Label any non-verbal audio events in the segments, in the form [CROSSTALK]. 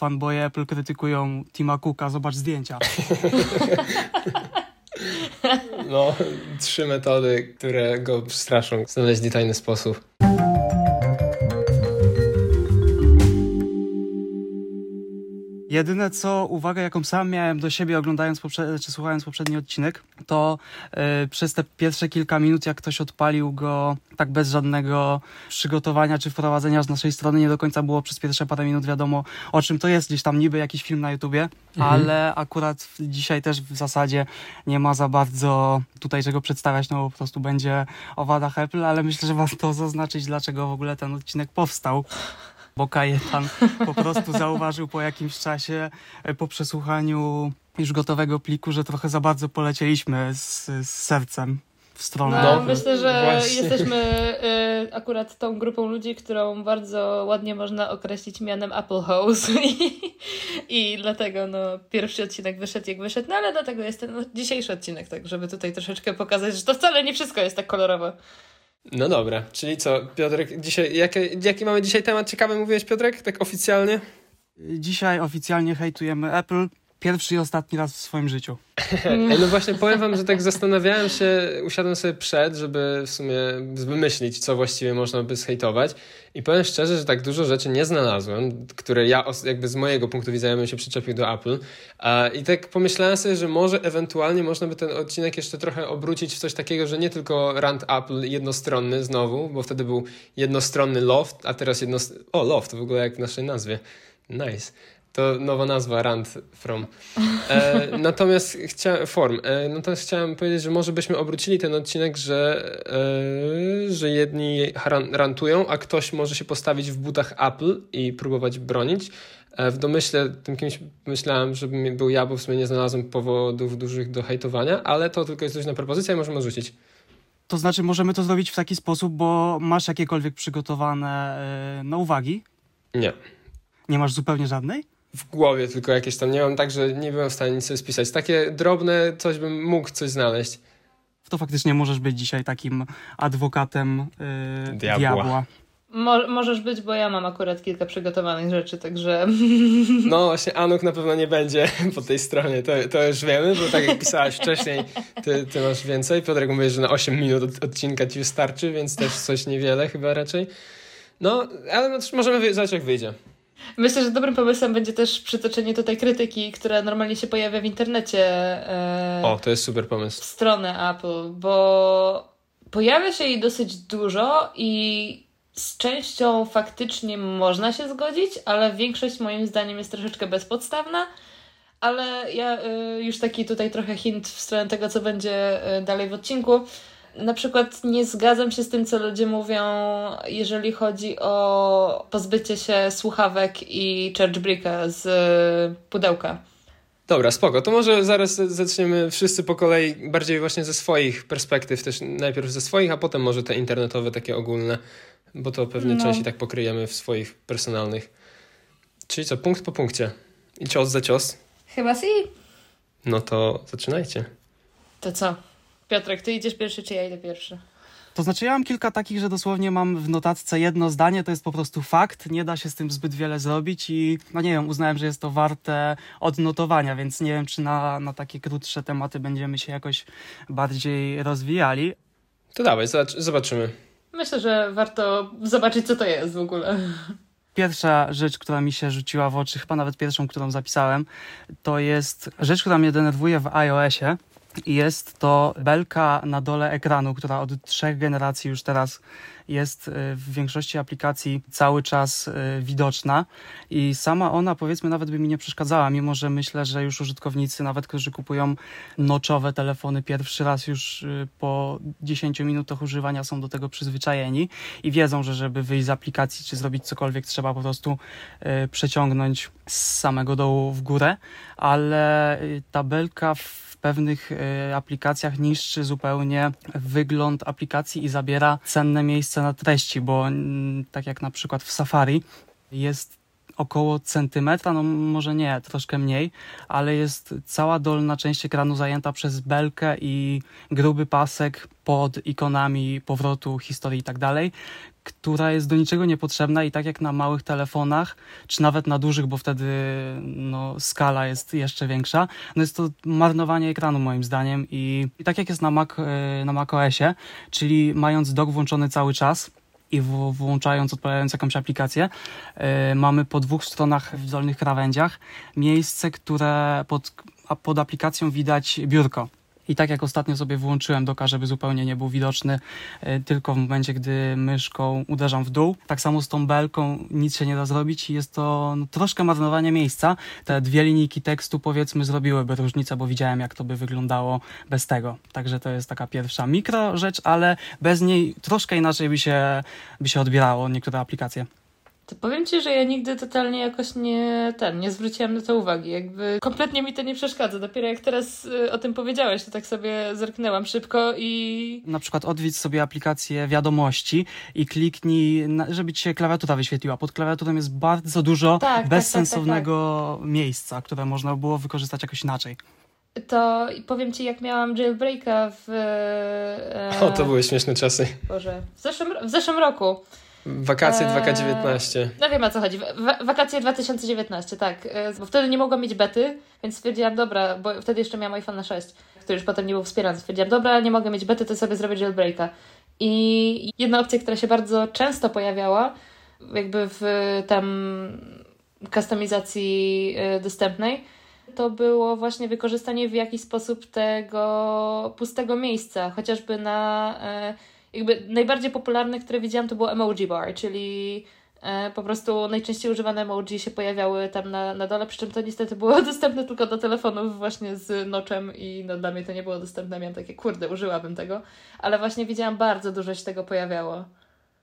fanboye Apple krytykują Tima Cooka, zobacz zdjęcia. [LAUGHS] No, trzy metody, które go straszą. Znaleźli tajny sposób. Jedyne co, uwaga jaką sam miałem do siebie oglądając czy słuchając poprzedni odcinek, to yy, przez te pierwsze kilka minut, jak ktoś odpalił go tak bez żadnego przygotowania czy wprowadzenia z naszej strony, nie do końca było przez pierwsze parę minut wiadomo o czym to jest, gdzieś tam niby jakiś film na YouTubie, mhm. ale akurat dzisiaj też w zasadzie nie ma za bardzo tutaj czego przedstawiać, no bo po prostu będzie o wadach Apple, ale myślę, że warto zaznaczyć, dlaczego w ogóle ten odcinek powstał bo Kajetan po prostu zauważył po jakimś czasie, e, po przesłuchaniu już gotowego pliku, że trochę za bardzo polecieliśmy z, z sercem w stronę. No, myślę, że Właśnie. jesteśmy y, akurat tą grupą ludzi, którą bardzo ładnie można określić mianem Apple House [LAUGHS] i, i dlatego no, pierwszy odcinek wyszedł jak wyszedł, no ale dlatego jest ten no, dzisiejszy odcinek, tak żeby tutaj troszeczkę pokazać, że to wcale nie wszystko jest tak kolorowe. No dobra, czyli co, Piotrek, dzisiaj, jaki, jaki mamy dzisiaj temat? Ciekawy, mówiłeś Piotrek, tak oficjalnie? Dzisiaj oficjalnie hejtujemy Apple pierwszy i ostatni raz w swoim życiu. no właśnie powiem wam, że tak zastanawiałem się, usiadłem sobie przed, żeby w sumie wymyślić, co właściwie można by zhejtować i powiem szczerze, że tak dużo rzeczy nie znalazłem, które ja jakby z mojego punktu widzenia bym się przyczepił do Apple i tak pomyślałem sobie, że może ewentualnie można by ten odcinek jeszcze trochę obrócić w coś takiego, że nie tylko rant Apple jednostronny znowu, bo wtedy był jednostronny Loft, a teraz jedno... O, Loft w ogóle jak w naszej nazwie. Nice. To nowa nazwa, Rand From. E, natomiast chciałem, form. E, natomiast chciałem powiedzieć, że może byśmy obrócili ten odcinek, że, e, że jedni rantują, a ktoś może się postawić w butach Apple i próbować bronić. E, w domyśle tym kimś myślałem, żebym był ja, bo w sumie nie znalazłem powodów dużych do hejtowania, ale to tylko jest luźna propozycja i możemy odrzucić. To znaczy, możemy to zrobić w taki sposób, bo masz jakiekolwiek przygotowane e, na uwagi? Nie. Nie masz zupełnie żadnej? W głowie tylko jakieś tam. Nie mam tak, że nie byłem w stanie nic sobie spisać. Takie drobne coś bym mógł coś znaleźć. To faktycznie możesz być dzisiaj takim adwokatem yy, diabła. diabła. Mo możesz być, bo ja mam akurat kilka przygotowanych rzeczy, także... No właśnie, Anuk na pewno nie będzie [LAUGHS] po tej stronie, to, to już wiemy, bo tak jak pisałaś wcześniej, ty, ty masz więcej. Piotrek mówi, że na 8 minut od, odcinka ci wystarczy, więc też coś niewiele chyba raczej. No, ale no, możemy zobaczyć jak wyjdzie. Myślę, że dobrym pomysłem będzie też przytoczenie tutaj krytyki, która normalnie się pojawia w internecie. E, o, to jest super pomysł. W stronę Apple, bo pojawia się jej dosyć dużo i z częścią faktycznie można się zgodzić, ale większość moim zdaniem jest troszeczkę bezpodstawna. Ale ja y, już taki tutaj trochę hint w stronę tego, co będzie y, dalej w odcinku na przykład nie zgadzam się z tym, co ludzie mówią, jeżeli chodzi o pozbycie się słuchawek i chargebricka z pudełka. Dobra, spoko. To może zaraz zaczniemy wszyscy po kolei, bardziej właśnie ze swoich perspektyw, też najpierw ze swoich, a potem może te internetowe, takie ogólne, bo to pewnie no. część i tak pokryjemy w swoich personalnych. Czyli co, punkt po punkcie. I cios za cios. Chyba si. No to zaczynajcie. To co? Piotrek, ty idziesz pierwszy, czy ja idę pierwszy? To znaczy, ja mam kilka takich, że dosłownie mam w notatce jedno zdanie, to jest po prostu fakt, nie da się z tym zbyt wiele zrobić i, no nie wiem, uznałem, że jest to warte odnotowania, więc nie wiem, czy na, na takie krótsze tematy będziemy się jakoś bardziej rozwijali. To dawaj, zobaczymy. Myślę, że warto zobaczyć, co to jest w ogóle. Pierwsza rzecz, która mi się rzuciła w oczy, chyba nawet pierwszą, którą zapisałem, to jest rzecz, która mnie denerwuje w iOSie jest to belka na dole ekranu, która od trzech generacji już teraz jest y, w większości aplikacji cały czas y, widoczna. I sama ona powiedzmy nawet by mi nie przeszkadzała, mimo że myślę, że już użytkownicy, nawet którzy kupują noczowe telefony pierwszy raz już y, po 10 minutach używania są do tego przyzwyczajeni i wiedzą, że żeby wyjść z aplikacji czy zrobić cokolwiek trzeba po prostu przeciągnąć z samego dołu w górę, ale ta belka pewnych e, aplikacjach niszczy zupełnie wygląd aplikacji i zabiera cenne miejsce na treści, bo tak jak na przykład w Safari jest około centymetra, no może nie, troszkę mniej, ale jest cała dolna część ekranu zajęta przez belkę i gruby pasek pod ikonami powrotu, historii i tak dalej, która jest do niczego niepotrzebna i tak jak na małych telefonach, czy nawet na dużych, bo wtedy no, skala jest jeszcze większa, no jest to marnowanie ekranu moim zdaniem i, i tak jak jest na, Mac, e, na macOSie, czyli mając dock włączony cały czas, i w, włączając, odpalając jakąś aplikację, yy, mamy po dwóch stronach w dolnych krawędziach miejsce, które pod, pod aplikacją widać biurko. I tak jak ostatnio sobie włączyłem doka, żeby zupełnie nie był widoczny, yy, tylko w momencie, gdy myszką uderzam w dół. Tak samo z tą belką nic się nie da zrobić i jest to no, troszkę marnowanie miejsca. Te dwie linijki tekstu powiedzmy zrobiłyby różnicę, bo widziałem jak to by wyglądało bez tego. Także to jest taka pierwsza mikro rzecz, ale bez niej troszkę inaczej by się, by się odbierało niektóre aplikacje. To powiem ci, że ja nigdy totalnie jakoś nie ten, nie zwróciłam na to uwagi. Jakby kompletnie mi to nie przeszkadza. Dopiero jak teraz y, o tym powiedziałeś, to tak sobie zerknęłam szybko i. Na przykład odwiedź sobie aplikację wiadomości i kliknij, żeby ci się klawiatura wyświetliła. Pod klawiaturą jest bardzo dużo tak, bezsensownego tak, tak, tak, miejsca, które można było wykorzystać jakoś inaczej. To powiem ci, jak miałam jailbreaka w. E... O, to były śmieszne czasy. Boże, w zeszłym, w zeszłym roku. Wakacje eee, 2019. No wiem o co chodzi. Wakacje 2019, tak. Eee, bo wtedy nie mogłam mieć bety, więc stwierdziłam, dobra, bo wtedy jeszcze miałam iPhone 6, który już potem nie był wspierany. Stwierdziłam, dobra, nie mogę mieć bety, to sobie zrobię jailbreaka. I jedna opcja, która się bardzo często pojawiała, jakby w tam kustomizacji e, dostępnej, to było właśnie wykorzystanie w jakiś sposób tego pustego miejsca, chociażby na e, jakby najbardziej popularne, które widziałam, to było emoji bar, czyli e, po prostu najczęściej używane emoji się pojawiały tam na, na dole, przy czym to niestety było [LAUGHS] dostępne tylko do telefonów właśnie z noczem i no, dla mnie to nie było dostępne. Miałam takie, kurde, użyłabym tego, ale właśnie widziałam bardzo dużo się tego pojawiało.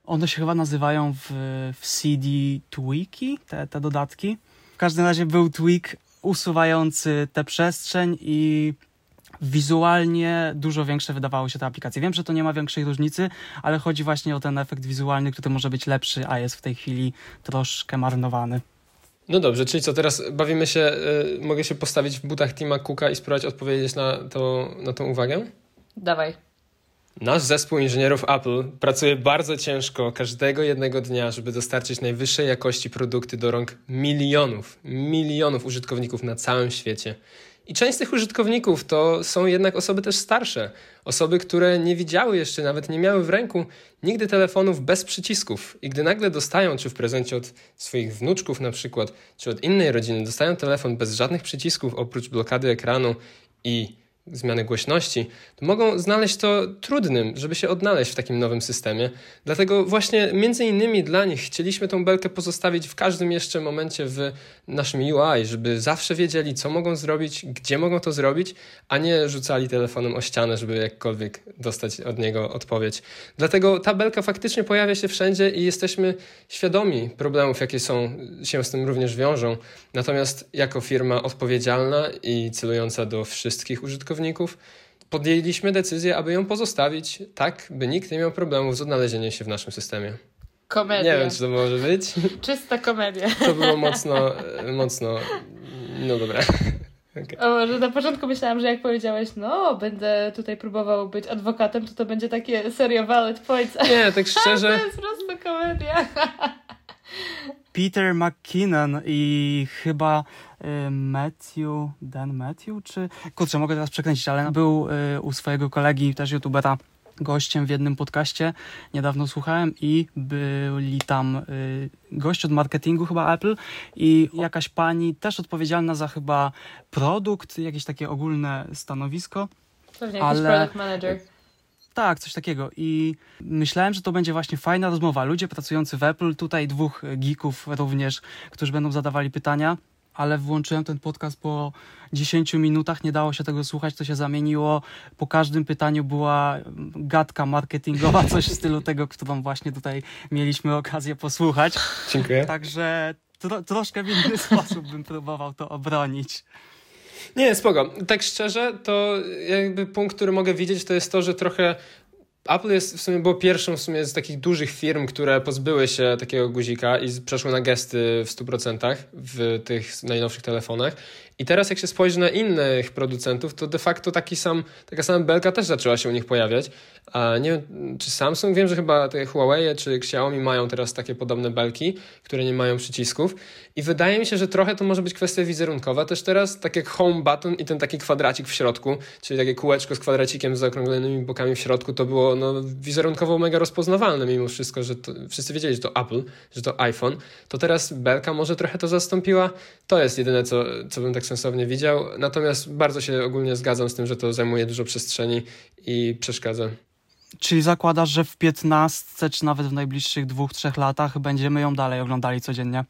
One się chyba nazywają w, w CD tweaki, te, te dodatki. W każdym razie był tweak usuwający tę przestrzeń i wizualnie dużo większe wydawało się te aplikacje. Wiem, że to nie ma większej różnicy, ale chodzi właśnie o ten efekt wizualny, który może być lepszy, a jest w tej chwili troszkę marnowany. No dobrze, czyli co, teraz bawimy się, y, mogę się postawić w butach Tima Cooka i spróbować odpowiedzieć na, to, na tą uwagę? Dawaj. Nasz zespół inżynierów Apple pracuje bardzo ciężko każdego jednego dnia, żeby dostarczyć najwyższej jakości produkty do rąk milionów, milionów użytkowników na całym świecie. I część z tych użytkowników to są jednak osoby też starsze, osoby, które nie widziały jeszcze, nawet nie miały w ręku nigdy telefonów bez przycisków. I gdy nagle dostają, czy w prezencie od swoich wnuczków na przykład, czy od innej rodziny, dostają telefon bez żadnych przycisków oprócz blokady ekranu i zmiany głośności, to mogą znaleźć to trudnym, żeby się odnaleźć w takim nowym systemie. Dlatego właśnie między innymi dla nich chcieliśmy tą belkę pozostawić w każdym jeszcze momencie w naszym UI, żeby zawsze wiedzieli, co mogą zrobić, gdzie mogą to zrobić, a nie rzucali telefonem o ścianę, żeby jakkolwiek dostać od niego odpowiedź. Dlatego ta belka faktycznie pojawia się wszędzie i jesteśmy świadomi problemów, jakie są, się z tym również wiążą. Natomiast jako firma odpowiedzialna i celująca do wszystkich użytkowników, użytkowników, podjęliśmy decyzję, aby ją pozostawić tak, by nikt nie miał problemów z odnalezieniem się w naszym systemie. Komedia. Nie wiem, czy to może być. Czysta komedia. To było mocno, mocno, no dobra. Okay. O, że na początku myślałam, że jak powiedziałeś, no, będę tutaj próbował być adwokatem, to to będzie takie serio valid points. Nie, tak szczerze. [LAUGHS] to jest po prostu komedia. Peter McKinnon i chyba Matthew, Dan Matthew, czy... Kurczę, mogę teraz przekręcić, ale był y, u swojego kolegi, też youtubera, gościem w jednym podcaście, niedawno słuchałem i byli tam y, gość od marketingu chyba Apple i jakaś pani też odpowiedzialna za chyba produkt, jakieś takie ogólne stanowisko. Pewnie jakiś ale... product manager. Tak, coś takiego. I myślałem, że to będzie właśnie fajna rozmowa. Ludzie pracujący w Apple, tutaj dwóch geeków również, którzy będą zadawali pytania, ale włączyłem ten podcast po 10 minutach, nie dało się tego słuchać, to się zamieniło. Po każdym pytaniu była gadka marketingowa, coś w stylu tego, którą właśnie tutaj mieliśmy okazję posłuchać. Dziękuję. Także tro, troszkę w inny [LAUGHS] sposób bym próbował to obronić. Nie, spoko. Tak szczerze, to jakby punkt, który mogę widzieć, to jest to, że trochę Apple jest w sumie było pierwszą w sumie z takich dużych firm, które pozbyły się takiego guzika i przeszły na gesty w 100% w tych najnowszych telefonach. I teraz jak się spojrzy na innych producentów, to de facto taki sam, taka sama belka też zaczęła się u nich pojawiać. A nie wiem, czy Samsung, wiem, że chyba te Huawei czy Xiaomi mają teraz takie podobne belki, które nie mają przycisków. I wydaje mi się, że trochę to może być kwestia wizerunkowa też teraz, tak jak home button i ten taki kwadracik w środku, czyli takie kółeczko z kwadracikiem z zaokrąglonymi bokami w środku, to było no, wizerunkowo mega rozpoznawalne mimo wszystko, że to, wszyscy wiedzieli, że to Apple, że to iPhone. To teraz belka może trochę to zastąpiła. To jest jedyne, co, co bym tak sensownie widział. Natomiast bardzo się ogólnie zgadzam z tym, że to zajmuje dużo przestrzeni i przeszkadza. Czyli zakładasz, że w 15 czy nawet w najbliższych dwóch, trzech latach będziemy ją dalej oglądali codziennie?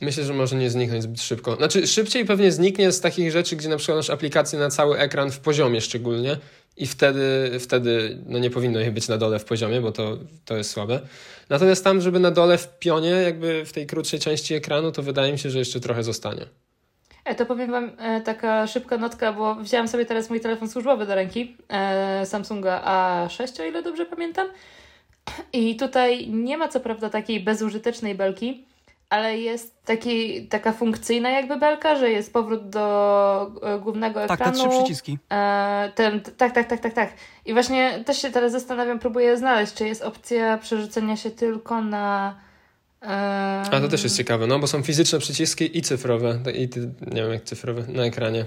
Myślę, że może nie zniknąć zbyt szybko. Znaczy, szybciej pewnie zniknie z takich rzeczy, gdzie na przykład masz aplikację na cały ekran w poziomie szczególnie i wtedy, wtedy no nie powinno jej być na dole w poziomie, bo to, to jest słabe. Natomiast tam, żeby na dole w pionie, jakby w tej krótszej części ekranu, to wydaje mi się, że jeszcze trochę zostanie. E, to powiem Wam e, taka szybka notka, bo wzięłam sobie teraz mój telefon służbowy do ręki, e, Samsunga A6, o ile dobrze pamiętam. I tutaj nie ma co prawda takiej bezużytecznej belki, ale jest taki, taka funkcyjna jakby belka, że jest powrót do e, głównego Tak, ekranu. te trzy przyciski. E, ten, tak, tak, tak, tak, tak. I właśnie też się teraz zastanawiam, próbuję znaleźć, czy jest opcja przerzucenia się tylko na. A to też jest ciekawe, no bo są fizyczne przyciski i cyfrowe. I ty, nie wiem jak cyfrowe, na ekranie.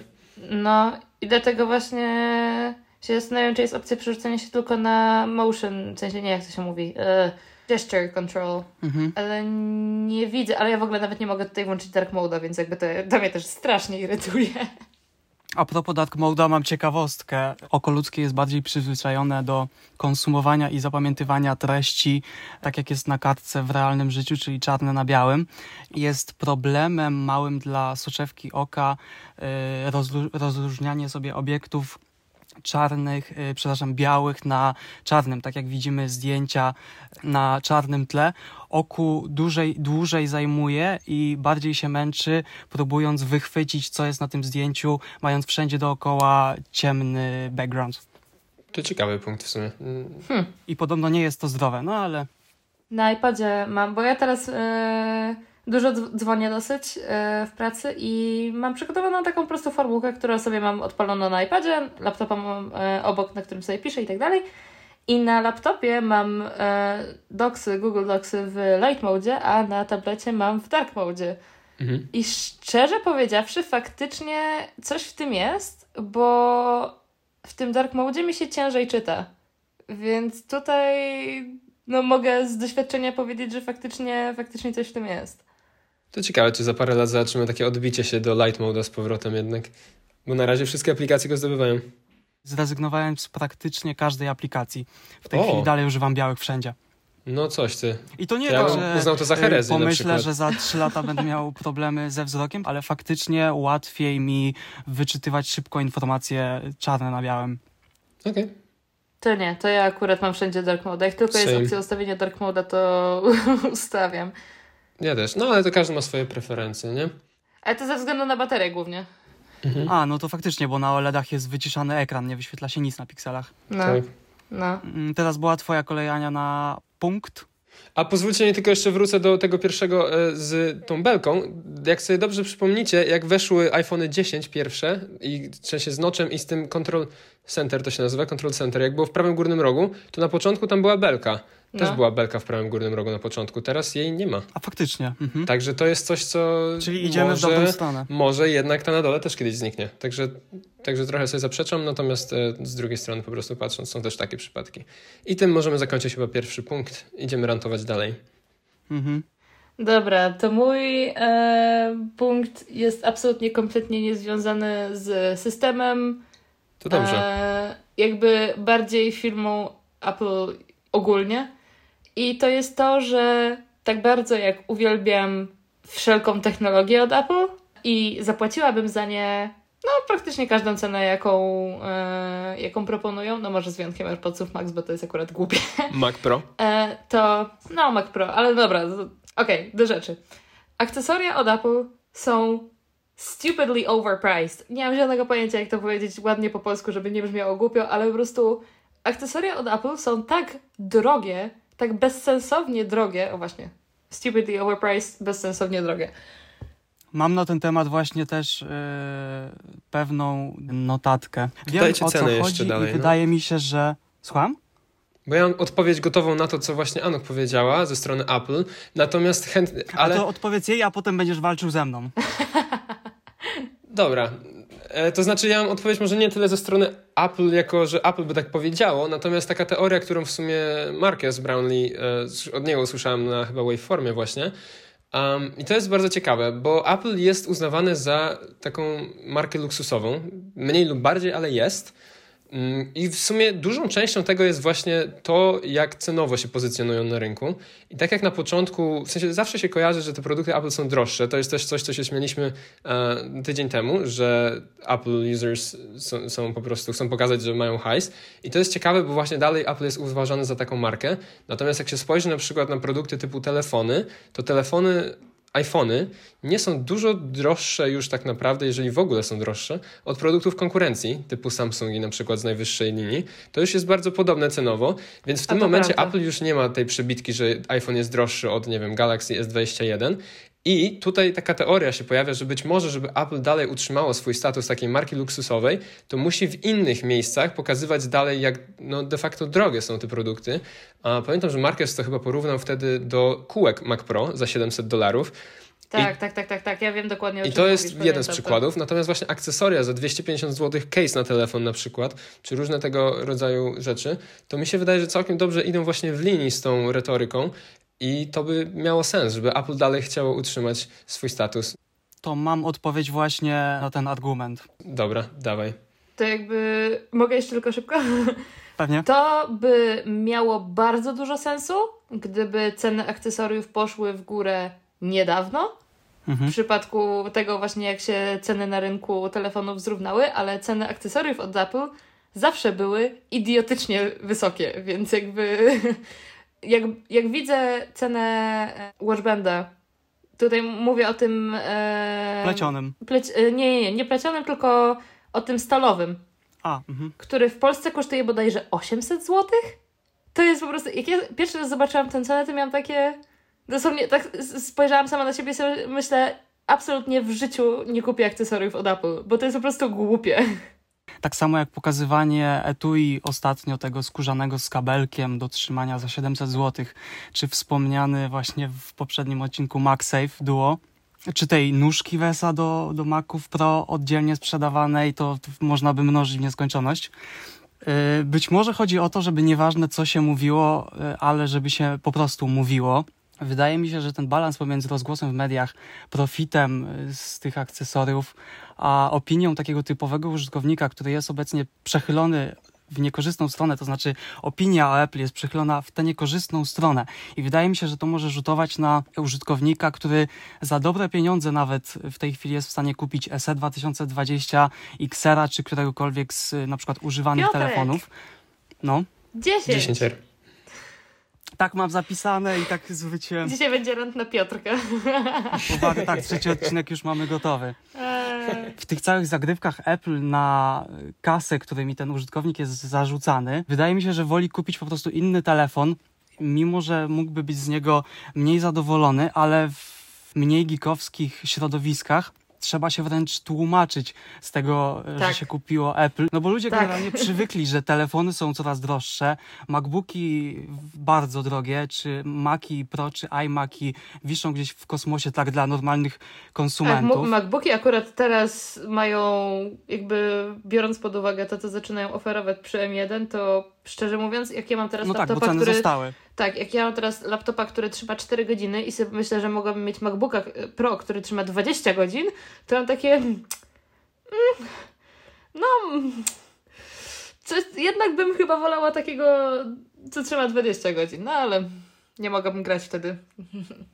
No i dlatego właśnie się zastanawiam, czy jest opcja przerzucenia się tylko na motion, w sensie nie jak to się mówi. E, gesture control, Mhm. ale nie widzę, ale ja w ogóle nawet nie mogę tutaj włączyć dark mode'a, więc jakby to, to mnie też strasznie irytuje. A propos Dark Mode'a mam ciekawostkę. Oko ludzkie jest bardziej przyzwyczajone do konsumowania i zapamiętywania treści, tak jak jest na kartce w realnym życiu, czyli czarne na białym. Jest problemem małym dla soczewki oka y, rozróżnianie sobie obiektów czarnych, y, przepraszam, białych na czarnym, tak jak widzimy zdjęcia na czarnym tle. Oku dłużej, dłużej zajmuje i bardziej się męczy, próbując wychwycić, co jest na tym zdjęciu, mając wszędzie dookoła ciemny background. To ciekawy punkt w sumie. Mm, I podobno nie jest to zdrowe, no ale Na iPadzie mam, bo ja teraz e, dużo dz- dzwonię dosyć e, w pracy i mam przygotowaną taką prostą formułkę, którą sobie mam odpaloną na iPadzie, laptopa mam e, obok, na którym sobie piszę i tak dalej. I na laptopie mam e, docsy, Google Docsy w light mode, a na tablecie mam w dark mode. Mhm. I szczerze powiedziawszy, faktycznie coś w tym jest, bo w tym dark mode mi się ciężej czyta. Więc tutaj no mogę z doświadczenia powiedzieć, że faktycznie, faktycznie coś w tym jest. To ciekawe, czy za parę lat zobaczymy takie odbicie się do light mode z powrotem jednak. Bo na razie wszystkie aplikacje go zdobywają. zrezygnowałem z praktycznie każdej aplikacji. W tej O. chwili dalej używam białych wszędzie. No coś ty. I to nie Ja tak, że uznał to za y, herezję pomyślę, że za trzy lata będę miał [LAUGHS] problemy ze wzrokiem, ale faktycznie łatwiej mi wyczytywać szybko informacje czarne na białym. Okej. To nie, to ja akurat mam wszędzie dark mode. Jak tylko jest Same. opcja ustawienia dark mode, to [LAUGHS] ustawiam. Ja też. No ale to każdy ma swoje preferencje, nie? Ale to ze względu na baterię głównie. A, no to faktycznie, bo na OLEDach jest wyciszany ekran, nie wyświetla się nic na pikselach. No, Tak. no. Mm, Teraz była twoja kolej, Ania, na punkt. A pozwólcie mi tylko jeszcze wrócę do tego pierwszego e, z tą belką. Jak sobie dobrze przypomnicie, jak weszły iPhony 10 pierwsze i w sensie z noczem i z tym Control Center to się nazywa, Control Center, jak było w prawym górnym rogu, to na początku tam była belka. Też No. była belka w prawym górnym rogu na początku, teraz jej nie ma. A faktycznie. Mhm. Także to jest coś, co Czyli idziemy może, w dobrą stronę. może jednak ta na dole też kiedyś zniknie. Także, także trochę sobie zaprzeczam, natomiast e, z drugiej strony po prostu patrząc, są też takie przypadki. I tym możemy zakończyć chyba pierwszy punkt. Idziemy rantować dalej. Mhm. Dobra, to mój e, punkt jest absolutnie kompletnie niezwiązany z systemem. To dobrze. E, jakby bardziej firmą Apple ogólnie. I to jest to, że tak bardzo jak uwielbiam wszelką technologię od Apple i zapłaciłabym za nie no praktycznie każdą cenę, jaką, e, jaką proponują, no może z wyjątkiem AirPodsów Max, bo to jest akurat głupie. Mac Pro. E, to no Mac Pro, ale dobra, to- okej, do rzeczy. Akcesoria od Apple są stupidly overpriced. Nie mam żadnego pojęcia, jak to powiedzieć ładnie po polsku, żeby nie brzmiało głupio, ale po prostu akcesoria od Apple są tak drogie, tak bezsensownie drogie, o właśnie, stupidly overpriced, bezsensownie drogie. Mam na ten temat właśnie też yy, pewną notatkę. Wiem Dajcie o co chodzi jeszcze i dalej, no. wydaje mi się, że... Słucham? Bo ja mam odpowiedź gotową na to, co właśnie Anuk powiedziała ze strony Apple, natomiast chętnie, Ale ale... to odpowiedz jej, a potem będziesz walczył ze mną. Dobra. E, To znaczy, ja mam odpowiedź może nie tyle ze strony Apple, jako że Apple by tak powiedziało, natomiast taka teoria, którą w sumie Marques Brownlee, e, od niego usłyszałem na chyba Waveformie właśnie, Um, I to jest bardzo ciekawe, bo Apple jest uznawane za taką markę luksusową, mniej lub bardziej, ale jest. Mm, I w sumie dużą częścią tego jest właśnie to, jak cenowo się pozycjonują na rynku. I tak jak na początku, w sensie zawsze się kojarzy, że te produkty Apple są droższe. To jest też coś, co się śmieliśmy e, tydzień temu, że Apple users są, są po prostu, chcą pokazać, że mają hajs. I to jest ciekawe, bo właśnie dalej Apple jest uważany za taką markę. Natomiast jak się spojrzy na przykład na produkty typu telefony, to telefony iPhony nie są dużo droższe już tak naprawdę, jeżeli w ogóle są droższe, od produktów konkurencji, typu Samsungi na przykład z najwyższej linii. To już jest bardzo podobne cenowo, więc w tym momencie prawda. Apple już nie ma tej przebitki, że iPhone jest droższy od, nie wiem, Galaxy S21. I tutaj taka teoria się pojawia, że być może, żeby Apple dalej utrzymało swój status takiej marki luksusowej, to musi w innych miejscach pokazywać dalej, jak no, de facto drogie są te produkty. A pamiętam, że Marquez to chyba porównał wtedy do kółek Mac Pro za 700 dolarów. Tak, tak, tak, tak, tak. Ja wiem dokładnie o I czym to jest mówisz, jeden z to. przykładów. Natomiast właśnie akcesoria za 250 zł, case na telefon na przykład, czy różne tego rodzaju rzeczy, to mi się wydaje, że całkiem dobrze idą właśnie w linii z tą retoryką i to by miało sens, żeby Apple dalej chciało utrzymać swój status. To mam odpowiedź właśnie na ten argument. Dobra, dawaj. To jakby... Mogę jeszcze tylko szybko? [LAUGHS] Pewnie? To by miało bardzo dużo sensu, gdyby ceny akcesoriów poszły w górę niedawno. W Mhm. przypadku tego właśnie jak się ceny na rynku telefonów zrównały, ale ceny akcesoriów od Apple zawsze były idiotycznie wysokie, więc jakby jak, jak widzę cenę e, Watchbanda, tutaj mówię o tym e, Plecionym. pleć, e, nie, nie, nie, nie plecionym, tylko o tym stalowym, A, mhm. który w Polsce kosztuje bodajże 800 zł. To jest po prostu, jak ja pierwszy raz zobaczyłam tę cenę, to miałam takie, dosłownie tak spojrzałam sama na siebie i sobie myślę, absolutnie w życiu nie kupię akcesoriów od Apple, bo to jest po prostu głupie. Tak samo jak pokazywanie etui ostatnio tego skórzanego z kabelkiem do trzymania za 700 zł, czy wspomniany właśnie w poprzednim odcinku MagSafe Duo, czy tej nóżki Wesa do, do Maców Pro oddzielnie sprzedawanej, to, można by mnożyć w nieskończoność. Yy, Być może chodzi o to, żeby nieważne co się mówiło, yy, ale żeby się po prostu mówiło. Wydaje mi się, że ten balans pomiędzy rozgłosem w mediach, profitem yy, z tych akcesoriów, a opinią takiego typowego użytkownika, który jest obecnie przechylony w niekorzystną stronę, to znaczy opinia o Apple jest przychylona w tę niekorzystną stronę. I wydaje mi się, że to może rzutować na użytkownika, który za dobre pieniądze nawet w tej chwili jest w stanie kupić SE 2020, Xera czy któregokolwiek z y, na przykład używanych Piotrek. telefonów. No, 10. 10 R. tak mam zapisane i tak zwróciłem Dzisiaj będzie rant na Piotrka. [LAUGHS] uwagę. Tak, trzeci odcinek już mamy gotowy. Eee, w tych całych zagrywkach Apple na kasę, którymi ten użytkownik jest zarzucany, wydaje mi się, że woli kupić po prostu inny telefon, mimo że mógłby być z niego mniej zadowolony, ale w mniej geekowskich środowiskach trzeba się wręcz tłumaczyć z tego, Tak. że się kupiło Apple. No bo ludzie Tak. generalnie przywykli, że telefony są coraz droższe, MacBooki bardzo drogie, czy Maci Pro, czy iMaki wiszą gdzieś w kosmosie tak dla normalnych tak, konsumentów. Mo- MacBooki akurat teraz mają, jakby biorąc pod uwagę to, co zaczynają oferować przy M1, to szczerze mówiąc, jak ja mam teraz no tak, bo laptopa, ceny który... zostały. Tak, jak ja mam teraz laptopa, który trzyma 4 godziny i sobie myślę, że mogłabym mieć MacBooka e, Pro, który trzyma 20 godzin, to mam takie... mm, No... mm, Coś, jednak bym chyba wolała takiego, co trzyma 20 godzin, no ale nie mogłabym grać wtedy. [LAUGHS]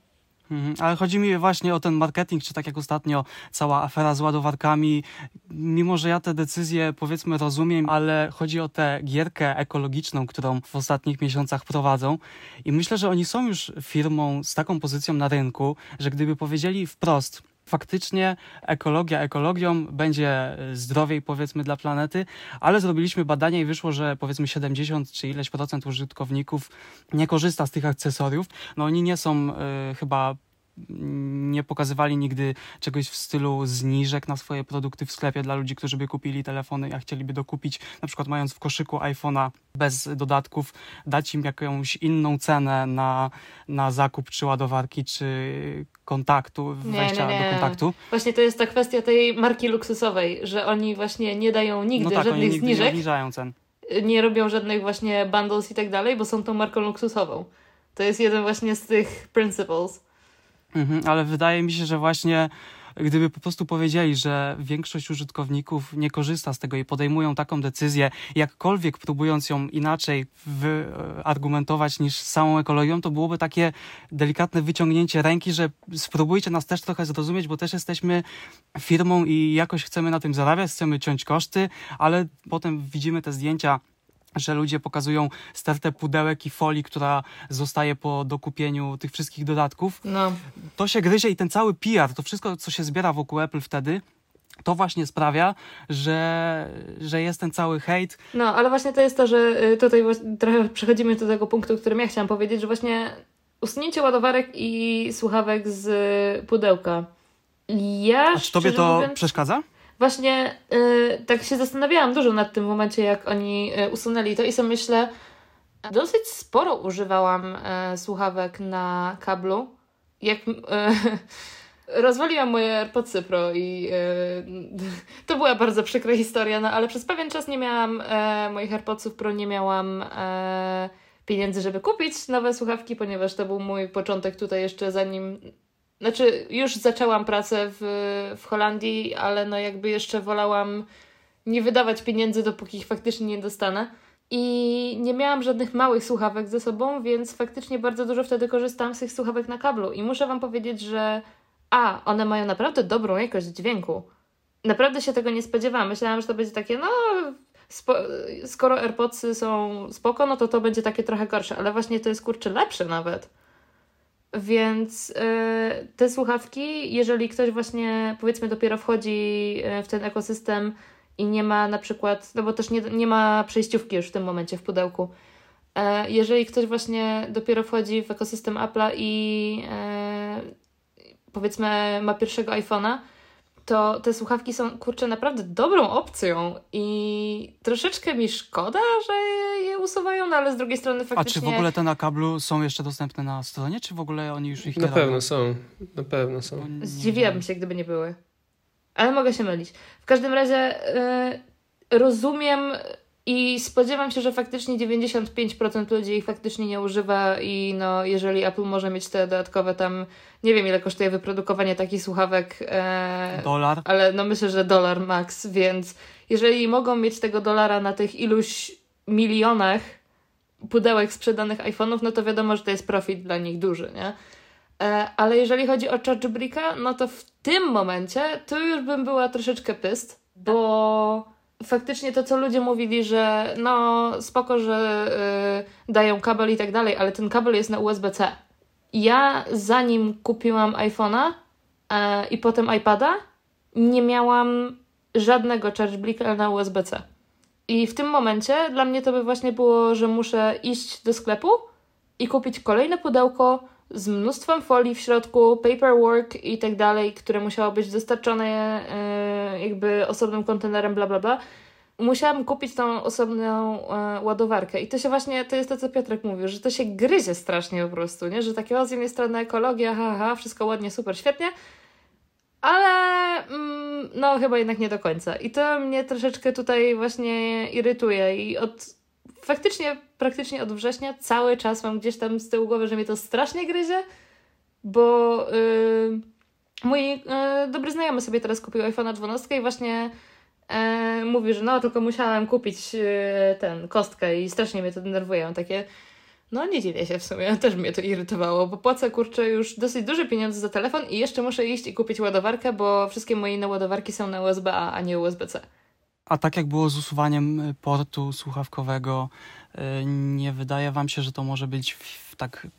Mhm, Ale chodzi mi właśnie o ten marketing, czy tak jak ostatnio cała afera z ładowarkami. Mimo, że ja te decyzje powiedzmy rozumiem, ale chodzi o tę gierkę ekologiczną, którą w ostatnich miesiącach prowadzą. I myślę, że oni są już firmą z taką pozycją na rynku, że gdyby powiedzieli wprost, faktycznie ekologia ekologią, będzie zdrowiej powiedzmy dla planety, ale zrobiliśmy badania i wyszło, że powiedzmy 70 czy ileś procent użytkowników nie korzysta z tych akcesoriów. No oni nie są y, chyba nie pokazywali nigdy czegoś w stylu zniżek na swoje produkty w sklepie dla ludzi, którzy by kupili telefony, a chcieliby dokupić, na przykład mając w koszyku iPhone'a bez dodatków, dać im jakąś inną cenę na, na zakup czy ładowarki, czy kontaktu, wejścia nie, nie, nie. do kontaktu. Właśnie to jest ta kwestia tej marki luksusowej, że oni właśnie nie dają nigdy no tak, żadnych oni nigdy zniżek. Nie obniżają cen. Nie robią żadnych właśnie bundles i tak dalej, bo są tą marką luksusową. To jest jeden właśnie z tych principles. Mhm, ale wydaje mi się, że właśnie gdyby po prostu powiedzieli, że większość użytkowników nie korzysta z tego i podejmują taką decyzję, jakkolwiek próbując ją inaczej argumentować niż samą ekologią, to byłoby takie delikatne wyciągnięcie ręki, że spróbujcie nas też trochę zrozumieć, bo też jesteśmy firmą i jakoś chcemy na tym zarabiać, chcemy ciąć koszty, ale potem widzimy te zdjęcia że ludzie pokazują stertę pudełek i folii, która zostaje po dokupieniu tych wszystkich dodatków. No. To się gryzie i ten cały PR, to wszystko, co się zbiera wokół Apple wtedy, to właśnie sprawia, że, że jest ten cały hejt. No, ale właśnie to jest to, że y, tutaj trochę przechodzimy do tego punktu, którym ja chciałam powiedzieć, że właśnie usunięcie ładowarek i słuchawek z pudełka. Ja, A czy tobie to mówiąc, przeszkadza? Właśnie y, tak się zastanawiałam dużo nad tym momencie, jak oni y, usunęli to i sobie myślę, dosyć sporo używałam y, słuchawek na kablu. Jak [LAUGHS] rozwaliłam moje AirPodsy Pro i [LAUGHS] to była bardzo przykra historia, no ale przez pewien czas nie miałam moich AirPodsów Pro, nie miałam pieniędzy, żeby kupić nowe słuchawki, ponieważ to był mój początek tutaj jeszcze zanim znaczy, już zaczęłam pracę w, w Holandii, ale no jakby jeszcze wolałam nie wydawać pieniędzy, dopóki ich faktycznie nie dostanę. I nie miałam żadnych małych słuchawek ze sobą, więc faktycznie bardzo dużo wtedy korzystałam z tych słuchawek na kablu. I muszę Wam powiedzieć, że a, one mają naprawdę dobrą jakość dźwięku. Naprawdę się tego nie spodziewałam. Myślałam, że to będzie takie, no, skoro AirPodsy są spoko, no to to będzie takie trochę gorsze, ale właśnie to jest kurczę lepsze nawet. Więc yy, te słuchawki, jeżeli ktoś właśnie powiedzmy dopiero wchodzi y, w ten ekosystem i nie ma na przykład, no bo też nie, nie ma przejściówki już w tym momencie w pudełku. Yy, jeżeli ktoś właśnie dopiero wchodzi w ekosystem Apple'a i yy, powiedzmy ma pierwszego iPhone'a, to te słuchawki są, kurczę, naprawdę dobrą opcją i troszeczkę mi szkoda, że je usuwają, no ale z drugiej strony faktycznie... A czy w ogóle te na kablu są jeszcze dostępne na stronie, czy w ogóle oni już ich nie Na pewno są, na pewno są. Zdziwiłabym się, gdyby nie były. Ale mogę się mylić. W każdym razie yy, rozumiem i spodziewam się, że faktycznie 95% ludzi ich faktycznie nie używa i no, jeżeli Apple może mieć te dodatkowe tam, nie wiem ile kosztuje wyprodukowanie takich słuchawek. E, dolar. Ale no myślę, że dolar max, więc jeżeli mogą mieć tego dolara na tych iluś milionach pudełek sprzedanych iPhone'ów, no to wiadomo, że to jest profit dla nich duży, nie? E, ale jeżeli chodzi o Chargebricka, no to w tym momencie to już bym była troszeczkę pyst, bo faktycznie to, co ludzie mówili, że no spoko, że yy, dają kabel i tak dalej, ale ten kabel jest na USB-C. Ja zanim kupiłam iPhone'a yy, i potem iPada, nie miałam żadnego charge na USB-C. I w tym momencie dla mnie to by właśnie było, że muszę iść do sklepu i kupić kolejne pudełko z mnóstwem folii w środku, paperwork i tak dalej, które musiało być dostarczone yy, jakby osobnym kontenerem, bla bla bla. Musiałam kupić tą osobną yy, ładowarkę. I to się właśnie, to jest to, co Piotrek mówił, że to się gryzie strasznie po prostu, nie? Że takie o z jednej strony ekologia, haha, wszystko ładnie, super, świetnie, ale mm, no chyba jednak nie do końca. I to mnie troszeczkę tutaj właśnie irytuje i od faktycznie praktycznie od września cały czas mam gdzieś tam z tyłu głowy, że mnie to strasznie gryzie, bo yy, mój yy, dobry znajomy sobie teraz kupił iPhone'a 12 i właśnie yy, mówi, że no tylko musiałem kupić yy, ten kostkę i strasznie mnie to denerwuje. takie no nie dziwię się w sumie, [LAUGHS] też mnie to irytowało, bo płacę kurczę już dosyć duże pieniądze za telefon i jeszcze muszę iść i kupić ładowarkę, bo wszystkie moje inne ładowarki są na USB-A, a nie USB-C. A tak jak było z usuwaniem y, portu słuchawkowego, y, nie wydaje wam się, że to może być tak y,